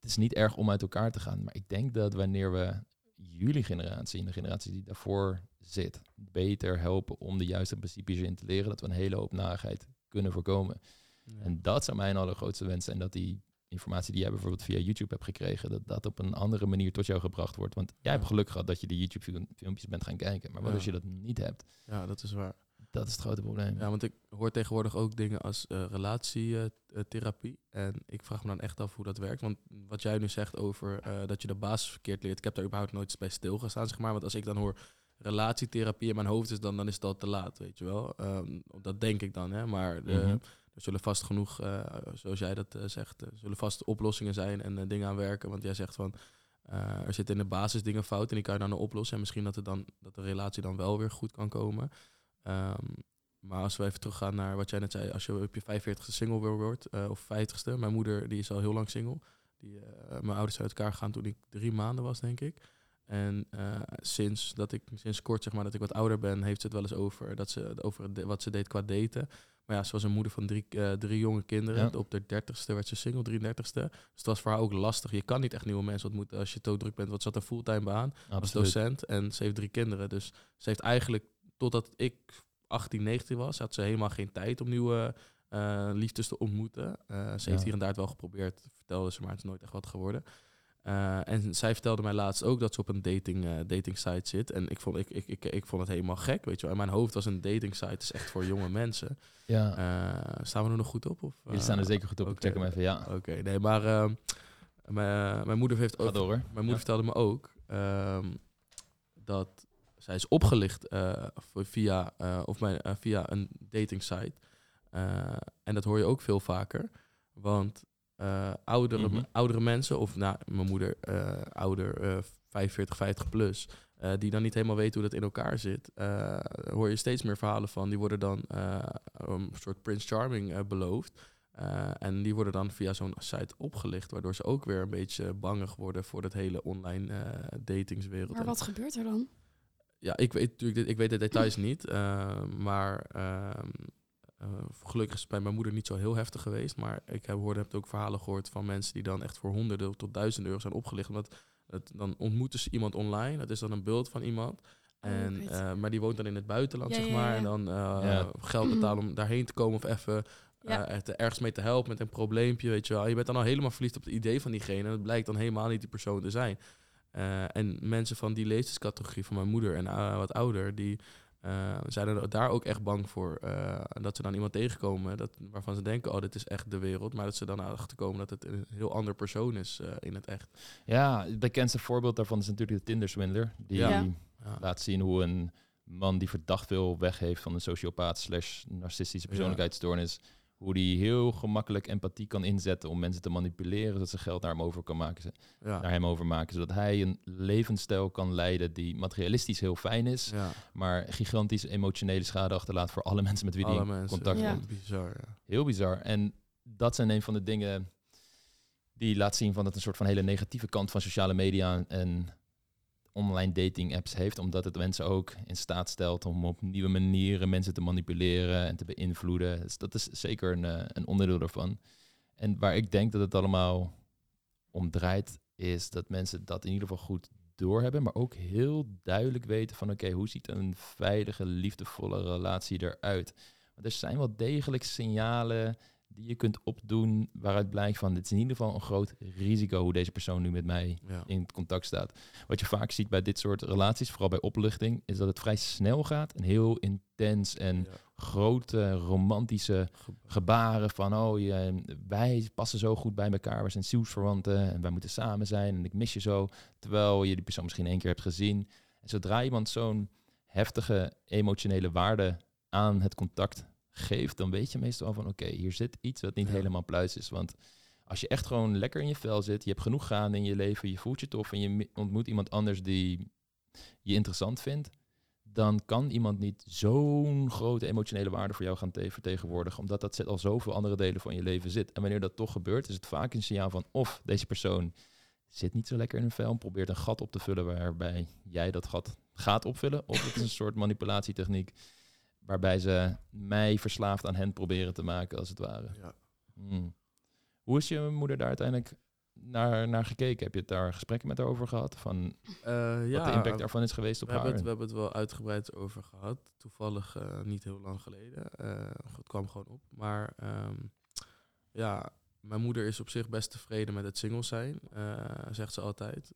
het is niet erg om uit elkaar te gaan. Maar ik denk dat wanneer we jullie generatie en de generatie die daarvoor zit, beter helpen om de juiste principes in te leren, dat we een hele hoop narigheid kunnen voorkomen. Ja. En dat zou mijn allergrootste wens zijn, dat die informatie die jij bijvoorbeeld via YouTube hebt gekregen, dat dat op een andere manier tot jou gebracht wordt. Want jij Ja. hebt geluk gehad dat je die YouTube-filmpjes bent gaan kijken. Maar wat Ja. als je dat niet hebt? ja, dat is waar. Dat is het grote probleem. Ja, want ik hoor tegenwoordig ook dingen als eh, relatietherapie. en ik vraag me dan echt af hoe dat werkt. Want wat jij nu zegt over eh, dat je de basis verkeerd leert, ik heb daar überhaupt nooit bij stilgestaan, zeg maar. Want als ik dan hoor relatietherapie in mijn hoofd is, dan, dan is het al te laat, weet je wel. Ehm, dat denk ik dan, hè. Maar de, Mhm. Er zullen vast genoeg, eh, zoals jij dat eh, zegt, er zullen vast oplossingen zijn en eh, dingen aan werken. Want jij zegt van, er zitten in de basis dingen fout en die kan je dan oplossen. En misschien dat, het dan, dat de relatie dan wel weer goed kan komen. Ehm, maar als we even teruggaan naar wat jij net zei, als je op je 45ste single wordt, of 50ste. Mijn moeder die is al heel lang single. Die, mijn ouders zijn uit elkaar gegaan toen ik drie maanden was, denk ik. En sinds dat ik sinds kort zeg maar dat ik wat ouder ben, heeft ze het wel eens over dat ze over wat ze deed qua daten. Maar ja, ze was een moeder van drie, eh, drie jonge kinderen. Ja. Op de dertigste werd ze single, 33ste. Dus het was voor haar ook lastig. Je kan niet echt nieuwe mensen ontmoeten als je zo druk bent. Want ze had een fulltime baan als Absoluut. docent en ze heeft drie kinderen. Dus ze heeft eigenlijk, totdat ik 18, 19 was, had ze helemaal geen tijd om nieuwe eh, liefdes te ontmoeten. Eh, ze heeft hier en daar het wel geprobeerd, vertelde ze, maar het is nooit echt wat geworden. Eh, en zij vertelde mij laatst ook dat ze op een dating, eh, dating site zit. En ik vond, ik, ik, ik, ik vond het helemaal gek, weet je wel. In mijn hoofd was een dating site is echt voor jonge mensen. Ja, Eh, staan we er nog goed op? Of, jullie staan er zeker goed op. Ik check hem even, ja. Oké, nee, maar ehm, mijn, mijn moeder heeft ook door mijn moeder Ja. vertelde me ook ehm, dat zij is opgelicht via, of mijn, via een dating site. En dat hoor je ook veel vaker. Want eh, oudere, Mhm. oudere mensen, of nou, mijn moeder eh, ouder, eh 45, 50 plus, eh, die dan niet helemaal weten hoe dat in elkaar zit, eh, hoor je steeds meer verhalen van. Die worden dan eh, een soort Prince Charming beloofd. Eh, en die worden dan via zo'n site opgelicht, waardoor ze ook weer een beetje bangig worden voor dat hele online eh, datingswereld. Maar En- wat gebeurt er dan? ja, ik weet natuurlijk, ik weet de details niet, eh, maar eh, gelukkig is het bij mijn moeder niet zo heel heftig geweest. Maar ik heb, hoorde, heb ook verhalen gehoord van mensen die dan echt voor honderden tot duizenden euro zijn opgelicht. Omdat het, dan ontmoeten ze iemand online, dat is dan een beeld van iemand. Oh, En, eh, maar die woont dan in het buitenland, Ja, zeg maar. ja. En dan eh, Ja. geld betalen om daarheen te komen of even eh, ergens mee te helpen met een probleempje, weet je wel. Je bent dan al helemaal verliefd op het idee van diegene. En het blijkt dan helemaal niet die persoon te zijn. Eh, en mensen van die leeftijdscategorie van mijn moeder en eh, wat ouder, die eh, zijn er daar ook echt bang voor. eh, dat ze dan iemand tegenkomen dat, waarvan ze denken, oh, dit is echt de wereld. Maar dat ze dan achterkomen dat het een heel ander persoon is eh, in het echt. Ja, het bekendste voorbeeld daarvan is natuurlijk de Tinder-swindler. Die Ja. Laat zien hoe een man die verdacht veel weg heeft van een sociopaat slash narcistische Ja. Hoe die heel gemakkelijk empathie kan inzetten om mensen te manipuleren, zodat ze geld naar hem over kan maken, Ja. naar hem overmaken. Zodat hij een levensstijl kan leiden die materialistisch heel fijn is, ja. maar gigantisch emotionele schade achterlaat voor alle mensen met wie hij Alle in mensen. contact Ja. komt. Bizar, ja. Heel bizar. En dat zijn een van de dingen die laat zien van dat het een soort van hele negatieve kant van sociale media en online dating apps heeft, omdat het mensen ook in staat stelt om op nieuwe manieren mensen te manipuleren en te beïnvloeden. Dus dat is zeker een, eh, een onderdeel daarvan. En waar ik denk dat het allemaal om draait, is dat mensen dat in ieder geval goed doorhebben, maar ook heel duidelijk weten van oké, hoe ziet een veilige, liefdevolle relatie eruit? Want er zijn wel degelijk signalen die je kunt opdoen waaruit blijkt van dit is in ieder geval een groot risico hoe deze persoon nu met mij Ja. in contact staat. Wat je vaak ziet bij dit soort relaties, vooral bij opluchting, is dat het vrij snel gaat en heel intens en Ja. grote romantische Ge- gebaren van oh je, wij passen zo goed bij elkaar, we zijn zielsverwanten en wij moeten samen zijn en ik mis je zo, terwijl je die persoon misschien één keer hebt gezien. En zodra iemand zo'n heftige emotionele waarde aan het contact geeft, dan weet je meestal van oké, hier zit iets wat niet Ja. helemaal pluis is. Want als je echt gewoon lekker in je vel zit, je hebt genoeg gaande in je leven, je voelt je tof en je ontmoet iemand anders die je interessant vindt, dan kan iemand niet zo'n grote emotionele waarde voor jou gaan te- vertegenwoordigen, omdat dat zit al zoveel andere delen van je leven zit. En wanneer dat toch gebeurt, is het vaak een signaal van of deze persoon zit niet zo lekker in een vel en probeert een gat op te vullen waarbij jij dat gat gaat opvullen, of het is een soort manipulatietechniek waarbij ze mij verslaafd aan hen proberen te maken, als het ware. Ja. Hmm. Hoe is je moeder daar uiteindelijk naar, naar gekeken? Heb je het daar gesprekken met haar over gehad? Van Eh, ja, wat de impact daarvan is geweest op we haar? hebben, het, we hebben het wel uitgebreid over gehad. Toevallig eh, niet heel lang geleden. Eh, het kwam gewoon op. Maar ehm, ja, mijn moeder is op zich best tevreden met het single zijn. eh, zegt ze altijd.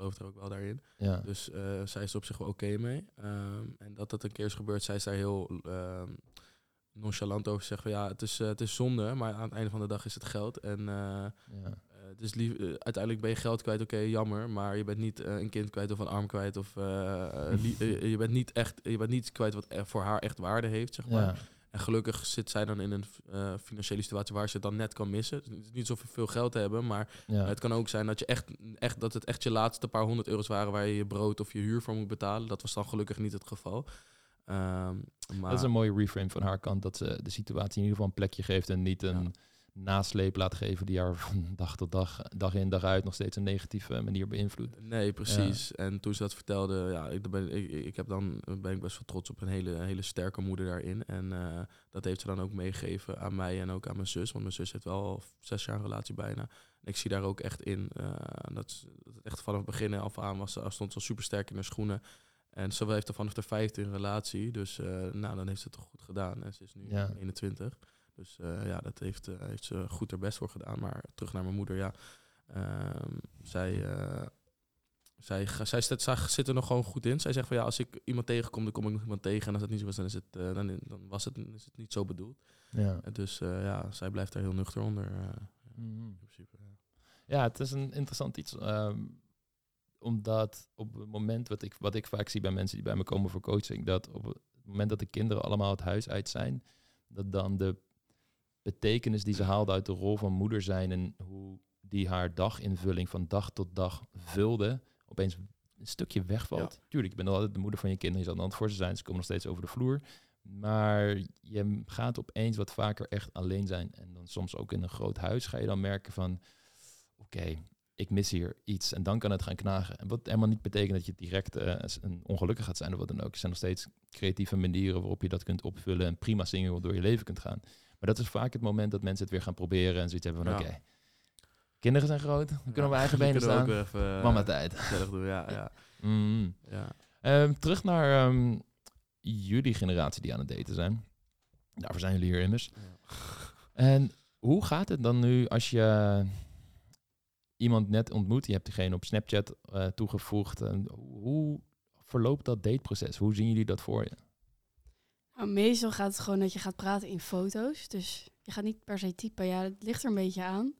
Ehm, ik geloof er ook wel daarin. ja. Dus eh, zij is er op zich wel oké mee. Ehm, en dat dat een keer is gebeurd, zij is daar heel ehm, nonchalant over. Zegt van ja, het is, eh, het is zonde, maar aan het einde van de dag is het geld. En eh, ja. is lief, uiteindelijk ben je geld kwijt, oké, jammer. Maar je bent niet een kind kwijt of een arm kwijt. Of *laughs* je bent niet echt, je bent niet kwijt wat voor haar echt waarde heeft, zeg maar. Ja. En gelukkig zit zij dan in een eh, financiële situatie waar ze het dan net kan missen. Het is niet zoveel veel geld hebben, maar Ja. het kan ook zijn dat, je echt, echt, dat het echt je laatste paar honderd euro's waren waar je je brood of je huur voor moet betalen. Dat was dan gelukkig niet het geval. Ehm, maar Dat is een mooie reframe van haar kant, dat ze de situatie in ieder geval een plekje geeft en niet een Ja. Nasleep laat geven die haar van *laughs* dag tot dag, dag in dag uit nog steeds een negatieve manier beïnvloedt. Nee, precies. En toen ze dat vertelde, ja, ik, ben, ik, ik heb dan, ben ik best wel trots op een hele, hele sterke moeder daarin. En eh, dat heeft ze dan ook meegegeven aan mij en ook aan mijn zus. Want mijn zus heeft wel al zes jaar een relatie bijna. En ik zie daar ook echt in eh, dat, ze- dat echt vanaf het begin af aan was. Ze stond zo super sterk in haar schoenen. En ze heeft er vanaf de vijfde een relatie. Dus eh, nou, dan heeft ze het toch goed gedaan. En ze is nu Ja. 21. Dus eh, ja, dat heeft, eh, heeft ze goed haar best voor gedaan. Maar terug naar mijn moeder, ja. Ehm, zij, eh, zij, zij, zit, zij zit er nog gewoon goed in. Zij zegt van ja, als ik iemand tegenkom, dan kom ik nog iemand tegen. En als dat niet zo was, dan is het, dan, dan was het, is het niet zo bedoeld. Ja. En dus ja, zij blijft daar heel nuchter onder. Mhm. in principe. Ja. Ja, het is een interessant iets. ehm, omdat op het moment wat ik, wat ik vaak zie bij mensen die bij me komen voor coaching, dat op het moment dat de kinderen allemaal het huis uit zijn, dat dan de betekenis die ze haalde uit de rol van moeder zijn en hoe die haar daginvulling van dag tot dag vulde, opeens een stukje wegvalt. Tuurlijk, je bent altijd de moeder van je kinderen, je zal altijd voor ze zijn, ze komen nog steeds over de vloer. Maar je gaat opeens wat vaker echt alleen zijn. En dan soms ook in een groot huis ga je dan merken van... Oké, ik mis hier iets. En dan kan het gaan knagen. En wat helemaal niet betekent dat je direct eh, een ongelukkig gaat zijn of wat dan ook. Er zijn nog steeds creatieve manieren waarop je dat kunt opvullen. En prima single door je leven kunt gaan. Maar dat is vaak het moment dat mensen het weer gaan proberen. En zoiets hebben van, Ja. oké, kinderen zijn groot. Dan kunnen we eigen benen staan. ook even, eh, Mama tijd. doen, ja. ja, *laughs* Mm. ja. Ehm, terug naar ehm, jullie generatie die aan het daten zijn. Daarvoor zijn jullie hier immers. En hoe gaat het dan nu als je iemand net ontmoet? Je hebt diegene op Snapchat eh, toegevoegd. En hoe verloopt dat dateproces? Hoe zien jullie dat voor je? Nou, meestal gaat het gewoon dat je gaat praten in foto's. Dus je gaat niet per se typen. Ja, het ligt er een beetje aan.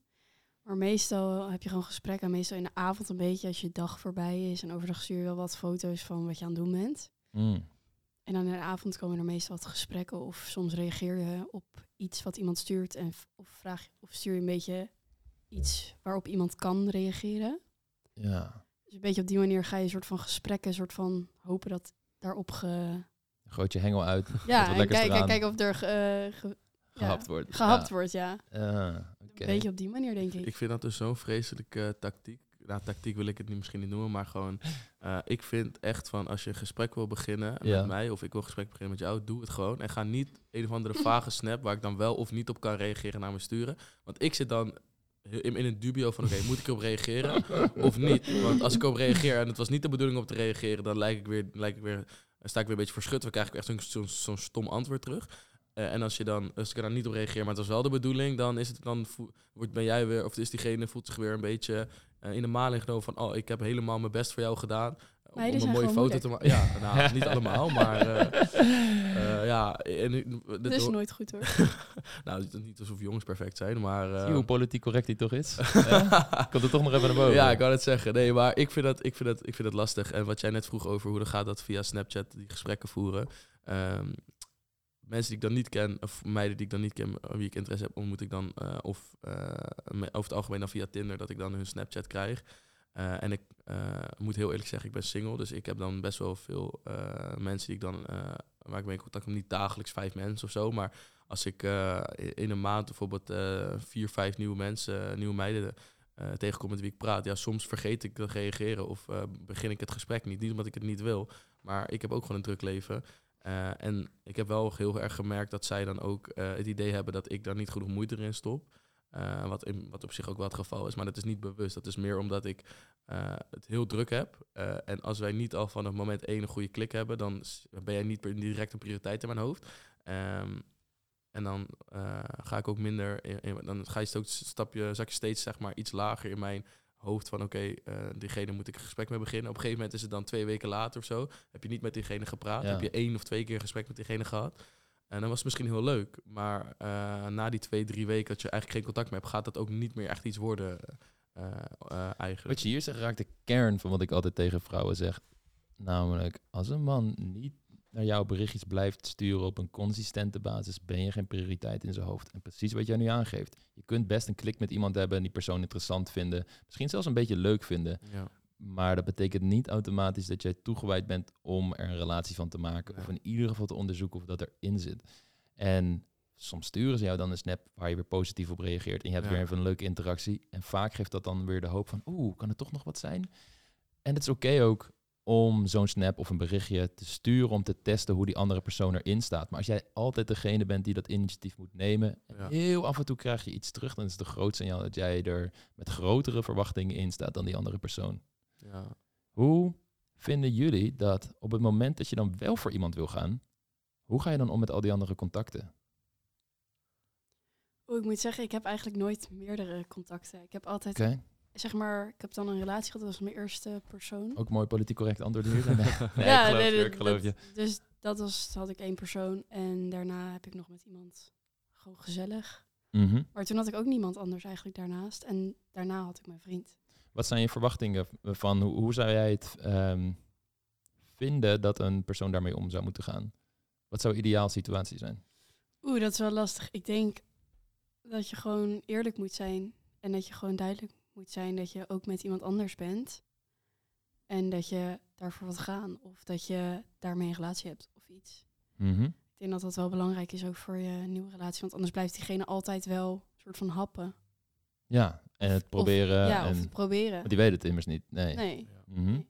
Maar meestal heb je gewoon gesprekken. Meestal in de avond een beetje als je dag voorbij is. En overdag stuur je wel wat foto's van wat je aan het doen bent. Mm. En dan in de avond komen er meestal wat gesprekken. Of soms reageer je op iets wat iemand stuurt. En of, vraag, je- of stuur je een beetje iets waarop iemand kan reageren. Ja, Dus een beetje op die manier ga je een soort van gesprekken, een soort van hopen dat daarop ge... groot je hengel uit, Ja, *laughs* wat en kijk, eraan. kijk of er ge- ge- gehapt ja, wordt. gehapt Ja. wordt, ja. Ah, oké. Een beetje op die manier, denk ik. Ik vind dat dus zo'n vreselijke eh, tactiek. Nou, tactiek wil ik het niet, misschien niet noemen, maar gewoon... eh, ik vind echt van, als je een gesprek wil beginnen Ja. met mij... of ik wil een gesprek beginnen met jou, doe het gewoon. En ga niet een of andere vage snap... waar ik dan wel of niet op kan reageren naar me sturen. Want ik zit dan in, in een dubio van... oké, moet ik erop reageren *laughs* of niet? Want als ik erop reageer en het was niet de bedoeling om te reageren... dan lijk ik weer, lijk ik weer, dan sta ik weer een beetje verschut. Dan krijg ik echt zo'n stom antwoord terug. Eh, en als, je dan, als ik er dan niet op reageer, maar het was wel de bedoeling, dan, is het, dan wordt, ben jij weer, of is diegene voelt zich weer een beetje eh, in de maling genomen van, oh, ik heb helemaal mijn best voor jou gedaan. Eh, om een zijn mooie foto te maken. Ja, nou, *laughs* niet allemaal, maar eh, eh, ja. En, Dat is nooit goed hoor. *laughs* nou, het is niet alsof jongens perfect zijn, maar... eh, Zie hoe politiek correct hij toch is? Ja? *laughs* Komt er toch nog even naar boven. Ja, ik kan het zeggen. Nee, maar ik vind, dat, ik, vind dat, ik vind dat lastig. En wat jij net vroeg over hoe dan gaat dat via Snapchat die gesprekken voeren. Ehm, mensen die ik dan niet ken, of meiden die ik dan niet ken, eh, wie ik interesse heb, ontmoet ik dan, eh, of eh, me- over het algemeen dan via Tinder, dat ik dan hun Snapchat krijg. Eh, en ik eh, moet heel eerlijk zeggen, ik ben single, dus ik heb dan best wel veel eh, mensen die ik dan, waar ik mee in contact kom, niet dagelijks vijf mensen of zo, maar als ik in een maand bijvoorbeeld vier, vijf nieuwe mensen, nieuwe meiden tegenkom met wie ik praat, ja, soms vergeet ik te reageren of begin ik het gesprek niet. Niet omdat ik het niet wil, maar ik heb ook gewoon een druk leven. En ik heb wel heel erg gemerkt dat zij dan ook het idee hebben dat ik daar niet genoeg moeite in stop. Eh, wat, in, wat op zich ook wel het geval is, maar dat is niet bewust. Dat is meer omdat ik eh, het heel druk heb. Eh, en als wij niet al van het moment één een goede klik hebben, dan ben jij niet direct een prioriteit in mijn hoofd. Ehm, en dan ga ik ook minder, in, in- dan ga je ook stapje, zak je steeds zeg maar iets lager in mijn hoofd van oké, diegene moet ik een gesprek mee beginnen. Op een gegeven moment is het dan twee weken later of zo. Heb je niet met diegene gepraat. Ja. Heb je één of twee keer een gesprek met diegene gehad. En dan was misschien heel leuk. Maar eh, na die twee, drie weken dat je eigenlijk geen contact meer hebt, gaat dat ook niet meer echt iets worden eh, eh, eigenlijk. Wat je hier zegt raakt de kern van wat ik altijd tegen vrouwen zeg. Namelijk, als een man niet naar jouw berichtjes blijft sturen op een consistente basis, ben je geen prioriteit in zijn hoofd. En precies wat jij nu aangeeft. Je kunt best een klik met iemand hebben en die persoon interessant vinden. Misschien zelfs een beetje leuk vinden. Ja. Maar dat betekent niet automatisch dat jij toegewijd bent om er een relatie van te maken. Of in ieder geval te onderzoeken of dat erin zit. En soms sturen ze jou dan een snap waar je weer positief op reageert. En je hebt Ja. weer even een leuke interactie. En vaak geeft dat dan weer de hoop van, oeh, kan het toch nog wat zijn? En het is oké ook om zo'n snap of een berichtje te sturen om te testen hoe die andere persoon erin staat. Maar als jij altijd degene bent die dat initiatief moet nemen, en Ja. heel af en toe krijg je iets terug, dan is het de grootste signaal dat jij er met grotere verwachtingen in staat dan die andere persoon. Ja. Hoe vinden jullie dat op het moment dat je dan wel voor iemand wil gaan, hoe ga je dan om met al die andere contacten? Oh, ik moet zeggen, ik heb eigenlijk nooit meerdere contacten. Ik heb altijd, zeg maar, ik heb dan een relatie gehad, dat was mijn eerste persoon. ook mooi politiek correct antwoord hier. *laughs* *laughs* Nee, ik geloof nee, je, ik geloof je. Dus dat was, had ik één persoon. En daarna heb ik nog met iemand gewoon gezellig. Mhm. Maar toen had ik ook niemand anders eigenlijk daarnaast. En daarna had ik mijn vriend. Wat zijn je verwachtingen van hoe, hoe zou jij het ehm, vinden dat een persoon daarmee om zou moeten gaan? Wat zou ideaal situatie zijn? Oeh, dat is wel lastig. Ik denk dat je gewoon eerlijk moet zijn. En dat je gewoon duidelijk moet zijn dat je ook met iemand anders bent. En dat je daarvoor wilt gaan. Of dat je daarmee een relatie hebt of iets. Mhm. Ik denk dat dat wel belangrijk is ook voor je nieuwe relatie. Want anders blijft diegene altijd wel een soort van happen. Ja, en het Of- proberen. ja, en, of het proberen. want die weet het immers niet. Nee. Nee. Ja. Mhm.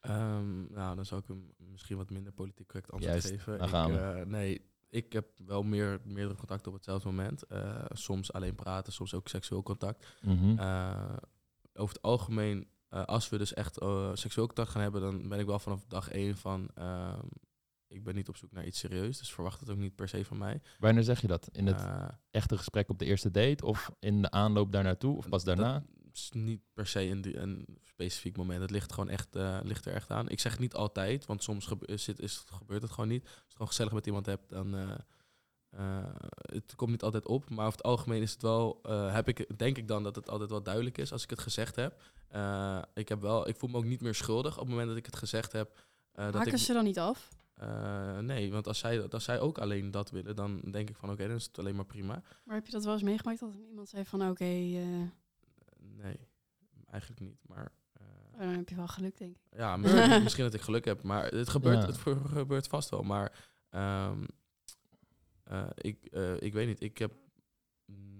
Ehm, nou, dan zou ik hem misschien wat minder politiek correct antwoord Juist, geven. ik, we. eh, nee, ik heb wel meer, meerdere contacten op hetzelfde moment. Eh, soms alleen praten, soms ook seksueel contact. Mhm. Eh, over het algemeen, eh, als we dus echt eh, seksueel contact gaan hebben, dan ben ik wel vanaf dag één van... ik ben niet op zoek naar iets serieus, dus verwacht het ook niet per se van mij. Wanneer zeg je dat? In het Eh, echte gesprek op de eerste date? Of in de aanloop daar naartoe? Of pas daarna? Dat is niet per se een, een specifiek moment. Het ligt gewoon echt, eh, ligt er echt aan. Ik zeg niet altijd, want soms gebe- is het, is, het- gebeurt het gewoon niet. Als je gewoon gezellig met iemand hebt, dan eh, eh, het komt niet altijd op. Maar over het algemeen is het wel, eh, heb ik, denk ik dan dat het altijd wel duidelijk is als ik het gezegd heb. Eh, ik, heb wel, ik voel me ook niet meer schuldig op het moment dat ik het gezegd heb. dat Haken ik, ze dan niet af? Eh, nee, want als zij, als zij ook alleen dat willen, dan denk ik van oké, dan is het alleen maar prima. Maar heb je dat wel eens meegemaakt dat iemand zei van oké, eh, Nee, eigenlijk niet. Maar eh, dan heb je wel geluk denk ik. ja, misschien, *laughs* misschien dat ik geluk heb, maar het gebeurt, Ja. het gebeurt vast wel. Maar ehm, eh, ik, eh, ik weet niet, ik heb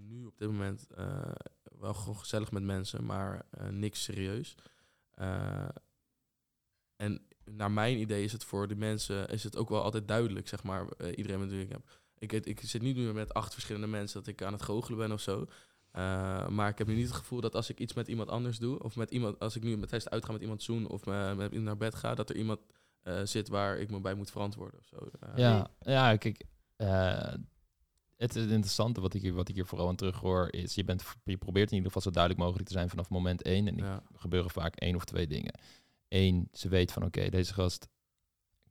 nu op dit moment eh, wel gewoon gezellig met mensen, maar eh, niks serieus. Eh, en naar mijn idee is het voor de mensen is het ook wel altijd duidelijk, zeg maar, eh, iedereen met wie ik heb. Ik, ik zit niet nu met acht verschillende mensen dat ik aan het goochelen ben of zo. Eh, maar ik heb nu niet het gevoel dat als ik iets met iemand anders doe, of met iemand, als ik nu met tijdens uitga met iemand zoen of me- met iemand naar bed ga, dat er iemand eh, zit waar ik me bij moet verantwoorden of zo. Eh, Ja, ja kijk, eh, het interessante wat ik, hier, wat ik hier vooral aan terughoor is, je, bent, je probeert in ieder geval zo duidelijk mogelijk te zijn vanaf moment één. En ja. er gebeuren vaak één of twee dingen. Eén, ze weet van oké, deze gast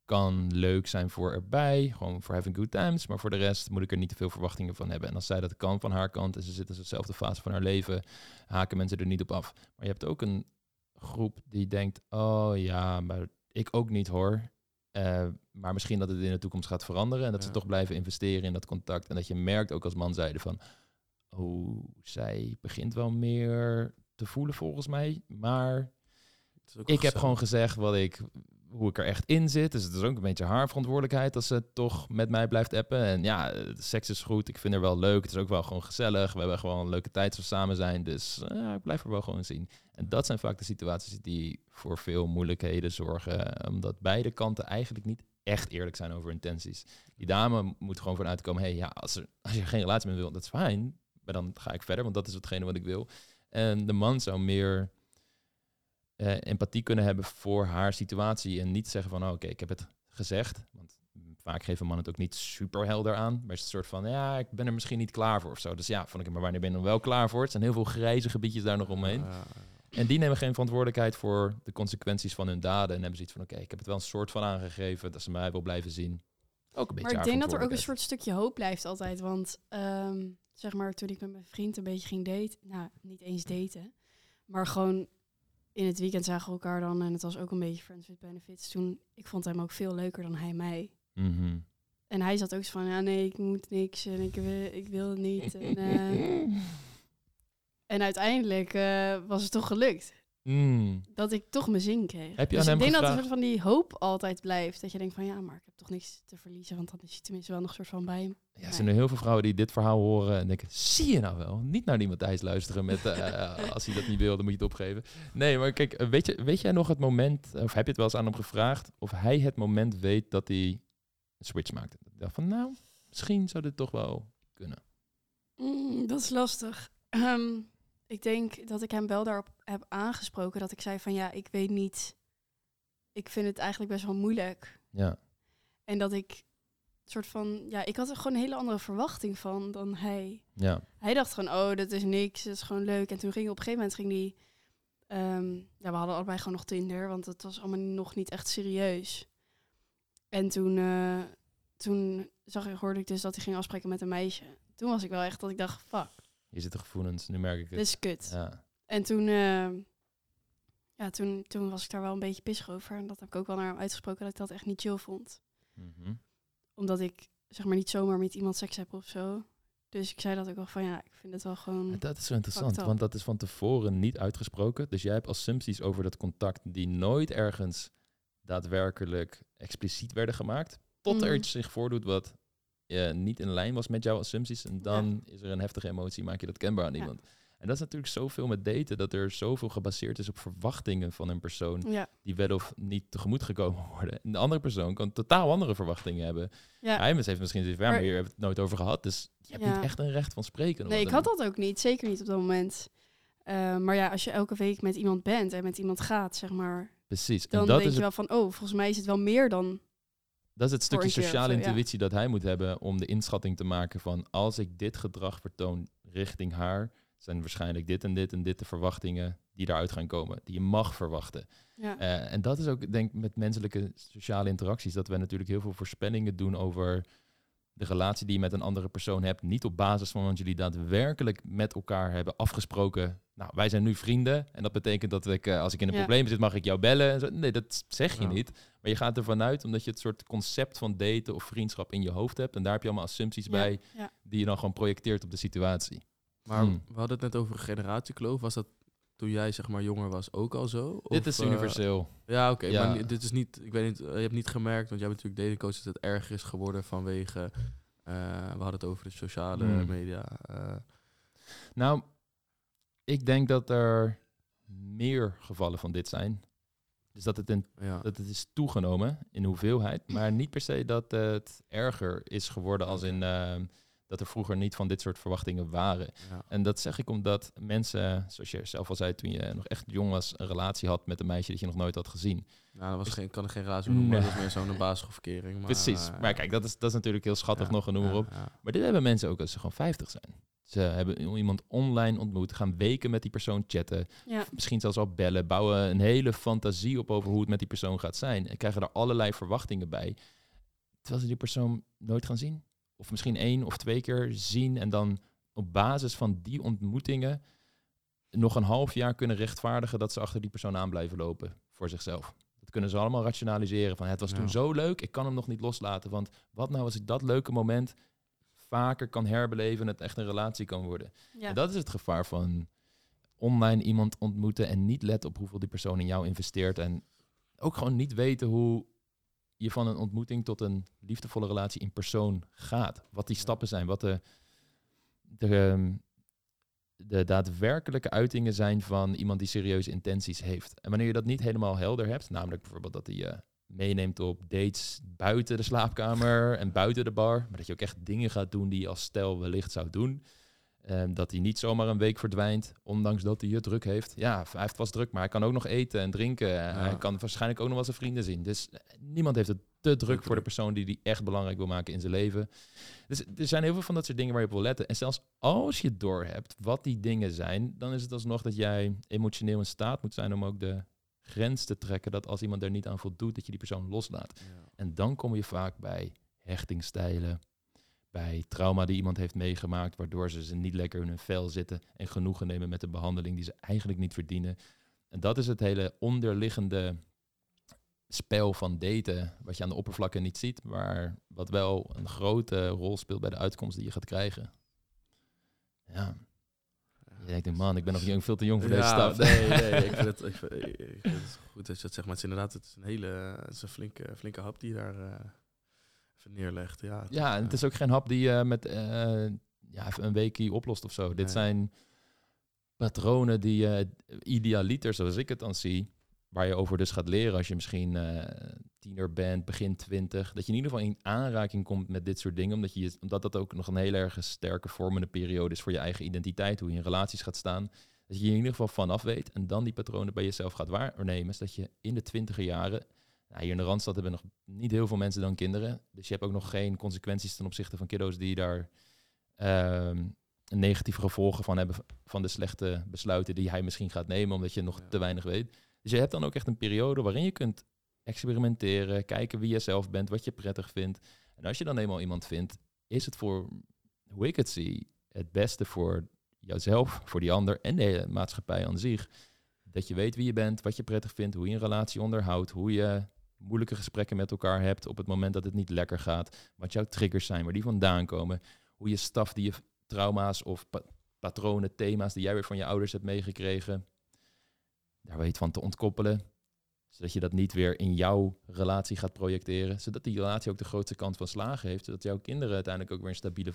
kan leuk zijn voor erbij, gewoon voor having good times, maar voor de rest moet ik er niet te veel verwachtingen van hebben. En als zij dat kan van haar kant en ze zit in dezelfde fase van haar leven, haken mensen er niet op af. Maar je hebt ook een groep die denkt, oh ja, maar ik ook niet hoor. Eh, maar misschien dat het in de toekomst gaat veranderen en dat ze toch blijven investeren in dat contact. En dat je merkt ook als man zijde van, oh, zij begint wel meer te voelen volgens mij, maar ik heb gewoon gezegd wat ik, hoe ik er echt in zit. Dus het is ook een beetje haar verantwoordelijkheid als ze toch met mij blijft appen. En ja, eh, seks is goed. Ik vind er wel leuk. Het is ook wel gewoon gezellig. We hebben gewoon een leuke tijd als we samen zijn. Dus eh, ik blijf er wel gewoon zien. En dat zijn vaak de situaties die voor veel moeilijkheden zorgen. Omdat beide kanten eigenlijk niet echt eerlijk zijn over intenties. Die dame moet gewoon vanuit komen. hey, ja, als, er, als je geen relatie meer wil, dat is fijn. Maar dan ga ik verder, want dat is hetgene wat ik wil. En de man zou meer eh, empathie kunnen hebben voor haar situatie. En niet zeggen van, oh, oké, ik heb het gezegd. Want vaak geven mannen het ook niet super helder aan. Maar is het een soort van, ja, ik ben er misschien niet klaar voor of zo. Dus ja, vond ik, maar wanneer ben je dan wel klaar voor? Het zijn heel veel grijze gebiedjes daar nog omheen. Ja, En die nemen geen verantwoordelijkheid voor de consequenties van hun daden. En hebben zoiets van, oké, ik heb het wel een soort van aangegeven dat ze mij wil blijven zien. Ook een beetje Maar ik denk dat er ook een soort stukje hoop blijft altijd. Want ehm, zeg maar, toen ik met mijn vriend een beetje ging daten, nou, niet eens daten, maar gewoon in het weekend zagen we elkaar dan en het was ook een beetje friends with benefits. Toen, ik vond hem ook veel leuker dan hij mij. Mhm. En hij zat ook zo van, ja nee, ik moet niks en ik wil, ik wil het niet. En, eh, *laughs* en uiteindelijk eh, was het toch gelukt. Mm. Dat ik toch mijn zin kreeg. Heb je dus aan ik hem denk dat er soort van die hoop altijd blijft. Dat je denkt van, ja, maar ik heb toch niks te verliezen. Want dan is hij tenminste wel nog soort van bij hem. Ja, er zijn er heel veel vrouwen die dit verhaal horen en denken, zie je nou wel? Niet naar die Matthijs luisteren met, eh, *laughs* als hij dat niet wil, dan moet je het opgeven. Nee, maar kijk, eh, weet, je, weet jij nog het moment, of heb je het wel eens aan hem gevraagd, of hij het moment weet dat hij een switch hij dacht van, nou, misschien zou dit toch wel kunnen. Mm, dat is lastig. Ehm, ik denk dat ik hem wel daarop heb aangesproken. Dat ik zei van ja, ik weet niet. Ik vind het eigenlijk best wel moeilijk. Ja, En dat ik soort van ja, ik had er gewoon een hele andere verwachting van dan hij. ja, Hij dacht gewoon, oh, dat is niks, dat is gewoon leuk. En toen ging op een gegeven moment ging die. ehm, ja, we hadden allebei gewoon nog Tinder, want het was allemaal nog niet echt serieus. En toen, eh, toen zag ik, hoorde ik dus dat hij ging afspreken met een meisje. Toen was ik wel echt dat ik dacht, fuck, hier zitten gevoelens, nu merk ik dit het. is kut. Ja, En toen, eh, ja, toen, toen was ik daar wel een beetje pissig over. En dat heb ik ook wel naar hem uitgesproken dat ik dat echt niet chill vond. Mhm. Omdat ik zeg maar niet zomaar met iemand seks heb of zo. Dus ik zei dat ook wel van ja, ik vind het wel gewoon. En dat is zo interessant, want dat is van tevoren niet uitgesproken. Dus jij hebt assumpties over dat contact die nooit ergens daadwerkelijk expliciet werden gemaakt. Tot er Mhm. iets zich voordoet wat eh, niet in lijn was met jouw assumpties. En dan is er een heftige emotie, maak je dat kenbaar aan Ja. iemand. En dat is natuurlijk zoveel met daten, dat er zoveel gebaseerd is op verwachtingen van een persoon Ja, die wel of niet tegemoet gekomen *laughs* worden. En de andere persoon kan totaal andere verwachtingen hebben. ja. Hij heeft misschien zoiets van, ja, maar hier hebben we het nooit over gehad. Dus je hebt Ja. niet echt een recht van spreken. Nee, ik had dat ook niet. Zeker niet op dat moment. Eh, maar ja, als je elke week met iemand bent en met iemand gaat, zeg maar, Precies. dan en dat denk is je wel van, oh, volgens mij is het wel meer dan. Dat is het stukje sociale zo, ja. intuïtie dat hij moet hebben om de inschatting te maken van als ik dit gedrag vertoon richting haar, zijn waarschijnlijk dit en dit en dit de verwachtingen die daaruit gaan komen, die je mag verwachten. Ja, Eh, en dat is ook, denk ik, met menselijke sociale interacties, dat we natuurlijk heel veel voorspellingen doen over de relatie die je met een andere persoon hebt, niet op basis van wat jullie daadwerkelijk met elkaar hebben afgesproken. Nou, wij zijn nu vrienden en dat betekent dat ik, eh, als ik in een Ja. probleem zit, mag ik jou bellen. En zo. Nee, dat zeg je Ja. niet. Maar je gaat ervan uit omdat je het soort concept van daten of vriendschap in je hoofd hebt. En daar heb je allemaal assumpties Ja, bij ja. die je dan gewoon projecteert op de situatie. Maar Hmm. we hadden het net over generatiekloof. Was dat toen jij zeg maar jonger was ook al zo? Dit is eh, universeel. ja, oké. Ja. Maar dit is niet, ik weet niet, eh, je hebt niet gemerkt, want jij bent natuurlijk datingcoach, dat het erger is geworden vanwege, eh, we hadden het over de sociale Hmm. media. Nou, ik denk dat er meer gevallen van dit zijn. Dus dat het, een, ja. dat het is toegenomen in hoeveelheid, maar niet per se dat het erger is geworden als in ehm, dat er vroeger niet van dit soort verwachtingen waren. ja. En dat zeg ik omdat mensen, zoals je zelf al zei toen je nog echt jong was, een relatie had met een meisje dat je nog nooit had gezien. Nou, dat was geen, kan er geen relatie noemen, maar dat was meer zo'n basisschoolverkering. Maar, Precies. eh, Maar kijk, dat is, dat is natuurlijk heel schattig ja, nog en noem maar ja, op. ja. Maar dit hebben mensen ook als ze gewoon 50 zijn. Ze hebben iemand online ontmoet, gaan weken met die persoon chatten, Ja. misschien zelfs al bellen, bouwen een hele fantasie op over hoe het met die persoon gaat zijn. En krijgen er allerlei verwachtingen bij. Terwijl ze die persoon nooit gaan zien. Of misschien één of twee keer zien en dan op basis van die ontmoetingen nog een half jaar kunnen rechtvaardigen dat ze achter die persoon aan blijven lopen voor zichzelf. Dat kunnen ze allemaal rationaliseren van het was toen Ja. zo leuk, ik kan hem nog niet loslaten. Want wat nou als ik dat leuke moment vaker kan herbeleven en het echt een relatie kan worden. Ja. En dat is het gevaar van online iemand ontmoeten en niet letten op hoeveel die persoon in jou investeert. En ook gewoon niet weten hoe je van een ontmoeting tot een liefdevolle relatie in persoon gaat. Wat die stappen zijn, wat de, de, ehm, de daadwerkelijke uitingen zijn van iemand die serieuze intenties heeft. En wanneer je dat niet helemaal helder hebt, namelijk bijvoorbeeld dat hij je meeneemt op dates buiten de slaapkamer en buiten de bar, maar dat je ook echt dingen gaat doen die je als stel wellicht zou doen. Ehm, dat hij niet zomaar een week verdwijnt, ondanks dat hij je druk heeft. Ja, hij heeft vast druk, maar hij kan ook nog eten en drinken. En Hij kan waarschijnlijk ook nog wel zijn vrienden zien. Dus eh, niemand heeft het te druk voor de persoon die hij echt belangrijk wil maken in zijn leven. Dus er zijn heel veel van dat soort dingen waar je op wil letten. En zelfs als je doorhebt wat die dingen zijn, dan is het alsnog dat jij emotioneel in staat moet zijn om ook de grens te trekken dat als iemand er niet aan voldoet, dat je die persoon loslaat. Ja. En dan kom je vaak bij hechtingstijlen, bij trauma die iemand heeft meegemaakt, waardoor ze ze niet lekker in hun vel zitten en genoegen nemen met de behandeling die ze eigenlijk niet verdienen. En dat is het hele onderliggende spel van daten, wat je aan de oppervlakte niet ziet, maar wat wel een grote rol speelt bij de uitkomst die je gaat krijgen. Ja, je denkt, man, ik ben nog jong, veel te jong voor deze Ja, stap. Nee, nee, *laughs* ik vind, het, ik, vind, ik vind het goed dat je dat zegt. Maar het is inderdaad het is een hele het is een flinke, flinke hap die daar eh, even neerlegt. Ja, het Ja, en het is ook geen hap die je met eh, ja, even een weekje oplost of zo. Dit zijn patronen die je idealiter, zoals ik het dan zie, waar je over dus gaat leren als je misschien eh, tiener bent, begin twintig, dat je in ieder geval in aanraking komt met dit soort dingen, omdat, je, omdat dat ook nog een heel erg sterke vormende periode is voor je eigen identiteit, hoe je in relaties gaat staan. Dat je in ieder geval vanaf weet en dan die patronen bij jezelf gaat waarnemen, zodat je in de twintiger jaren nou, hier in de Randstad hebben nog niet heel veel mensen dan kinderen. Dus je hebt ook nog geen consequenties ten opzichte van kiddo's die daar ehm, negatieve gevolgen van hebben van de slechte besluiten die hij misschien gaat nemen, omdat je nog Ja. te weinig weet. Dus je hebt dan ook echt een periode waarin je kunt experimenteren, kijken wie je zelf bent, wat je prettig vindt. En als je dan eenmaal iemand vindt, is het voor, hoe ik het zie, het beste voor jouzelf, voor die ander en de hele maatschappij aan zich. Dat je weet wie je bent, wat je prettig vindt, hoe je een relatie onderhoudt, hoe je moeilijke gesprekken met elkaar hebt op het moment dat het niet lekker gaat, wat jouw triggers zijn, waar die vandaan komen, hoe je staf die je trauma's of pa- patronen, thema's die jij weer van je ouders hebt meegekregen, daar weet van te ontkoppelen, zodat je dat niet weer in jouw relatie gaat projecteren, zodat die relatie ook de grootste kans van slagen heeft, zodat jouw kinderen uiteindelijk ook weer een stabiele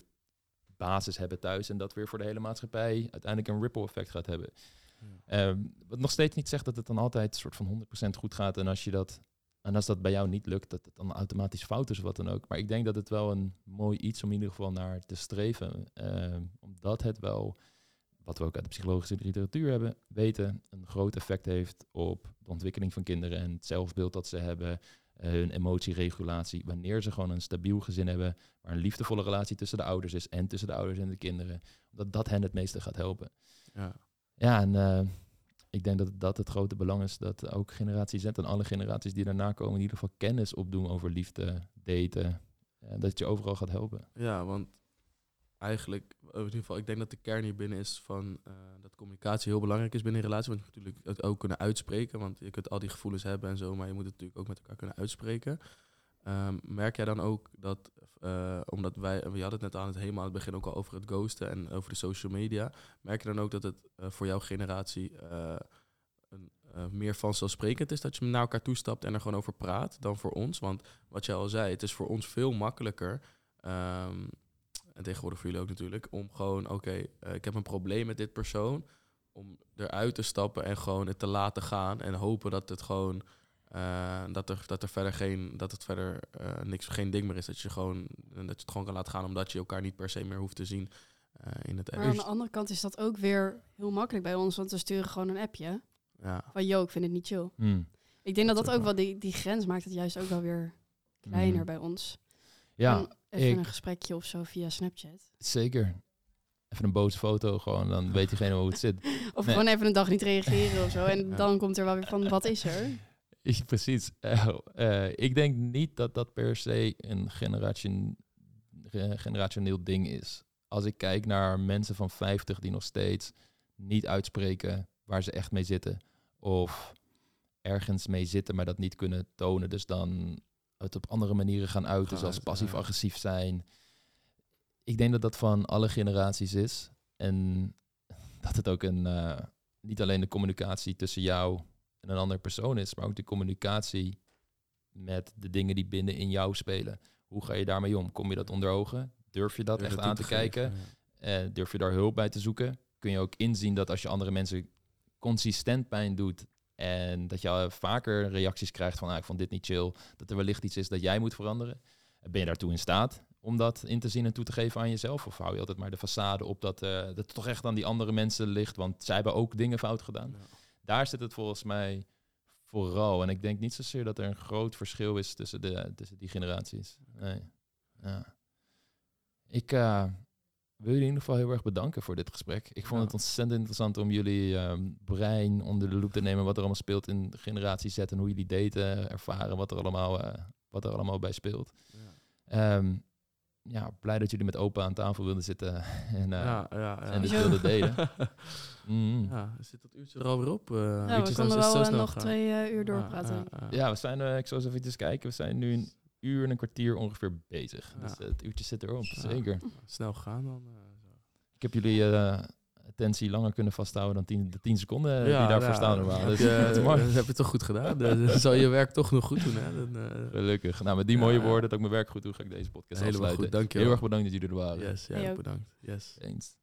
basis hebben thuis en dat weer voor de hele maatschappij uiteindelijk een ripple effect gaat hebben. Ehm, wat nog steeds niet zegt dat het dan altijd soort van 100% goed gaat. En als je dat. En als dat bij jou niet lukt, dat het dan automatisch fout is of wat dan ook. Maar ik denk dat het wel een mooi iets om in ieder geval naar te streven. Ehm, omdat het wel, wat we ook uit de psychologische literatuur hebben, weten, een groot effect heeft op de ontwikkeling van kinderen en het zelfbeeld dat ze hebben, eh, hun emotieregulatie. Wanneer ze gewoon een stabiel gezin hebben, waar een liefdevolle relatie tussen de ouders is en tussen de ouders en de kinderen. Dat dat hen het meeste gaat helpen. Ja. Ja, en eh, ik denk dat dat het grote belang is dat ook generatie Z en alle generaties die daarna komen in ieder geval kennis opdoen over liefde, daten, eh, dat je overal gaat helpen. Ja, want eigenlijk, in ieder geval, ik denk dat de kern hier binnen is van eh, dat communicatie heel belangrijk is binnen een relatie. Want je moet natuurlijk het ook kunnen uitspreken, want je kunt al die gevoelens hebben en zo, maar je moet het natuurlijk ook met elkaar kunnen uitspreken. Ehm, merk jij dan ook dat, eh, omdat wij, we hadden het net aan het helemaal aan het begin ook al over het ghosten en over de social media, merk je dan ook dat het eh, voor jouw generatie eh, een, meer vanzelfsprekend is dat je naar elkaar toestapt en er gewoon over praat dan voor ons? Want wat jij al zei, het is voor ons veel makkelijker. ehm, en tegenwoordig voor jullie ook natuurlijk, om gewoon, oké, ik heb een probleem met dit persoon, om eruit te stappen en gewoon het te laten gaan en hopen dat het gewoon, eh, dat, er, dat er verder geen, dat het verder eh, niks, geen ding meer is, dat je gewoon, dat je het gewoon kan laten gaan, omdat je elkaar niet per se meer hoeft te zien eh, in het Maar aan de andere kant is dat ook weer heel makkelijk bij ons, want we sturen gewoon een appje Ja, van yo, ik vind het niet chill. Mm. Ik denk dat Dat ook wel die, die grens maakt het juist ook wel weer kleiner Mm. bij ons. Ja, even ik- een gesprekje of zo via Snapchat. zeker. Even een boze foto, gewoon, dan weet diegene hoe het zit. *laughs* Of Nee. gewoon even een dag niet reageren of zo. En Ja. dan komt er wel weer van, wat is er? *laughs* Ik- Precies. Eh, eh, ik denk niet dat dat per se een generation, ge- generationeel ding is. Als ik kijk naar mensen van 50 die nog steeds niet uitspreken waar ze echt mee zitten. Of ergens mee zitten, maar dat niet kunnen tonen. Dus dan het op andere manieren gaan uiten, zoals passief-agressief zijn. Ik denk dat dat van alle generaties is. En *laughs* dat het ook een, eh, niet alleen de communicatie tussen jou en een andere persoon is, maar ook de communicatie met de dingen die binnen in jou spelen. Hoe ga je daarmee om? Kom je dat onder ogen? Durf je dat Durf echt aan te geven, kijken? ja. Eh, durf je daar hulp bij te zoeken? Kun je ook inzien dat als je andere mensen consistent pijn doet en dat je vaker reacties krijgt van ah, ik vond dit niet chill, dat er wellicht iets is dat jij moet veranderen. Ben je daartoe in staat om dat in te zien en toe te geven aan jezelf? Of hou je altijd maar de façade op dat, eh, dat het toch echt aan die andere mensen ligt, want zij hebben ook dingen fout gedaan? Ja. Daar zit het volgens mij vooral. En ik denk niet zozeer dat er een groot verschil is tussen, de, tussen die generaties. Nee. Ja. Ik eh, wil jullie in ieder geval heel erg bedanken voor dit gesprek. Ik vond Ja. het ontzettend interessant om jullie ehm, brein onder de loep te nemen. Wat er allemaal speelt in generatie Z en hoe jullie daten ervaren. Wat er allemaal, eh, wat er allemaal bij speelt. Ja. Ehm, ja, blij dat jullie met open aan tafel wilden zitten *laughs* en, eh, ja, ja, ja. en dit wilden *laughs* delen. Mm. Ja, zit dat uurtje er alweer op? eh? Ja, we konden wel eh, snel nog twee uur doorpraten. ja, we zijn, eh, ik zal eens even kijken, we zijn nu een uur en een kwartier ongeveer bezig. Ja. Dus het uurtje zit erop, Ja. zeker. Snel gegaan dan. eh, zo. Ik heb jullie eh, attentie langer kunnen vasthouden dan tien, de 10 seconden die daarvoor ja, staan normaal. heb Dus, je, *laughs* dat heb je toch goed gedaan. Dan zal je werk toch nog goed doen. Hè? Dan, eh, Gelukkig. Nou, met die mooie ja. woorden dat ik mijn werk goed doe, ga ik deze podcast Helemaal afsluiten. goed, dankjewel. Heel erg bedankt dat jullie er waren. yes, ja, bedankt. Yes. Eens.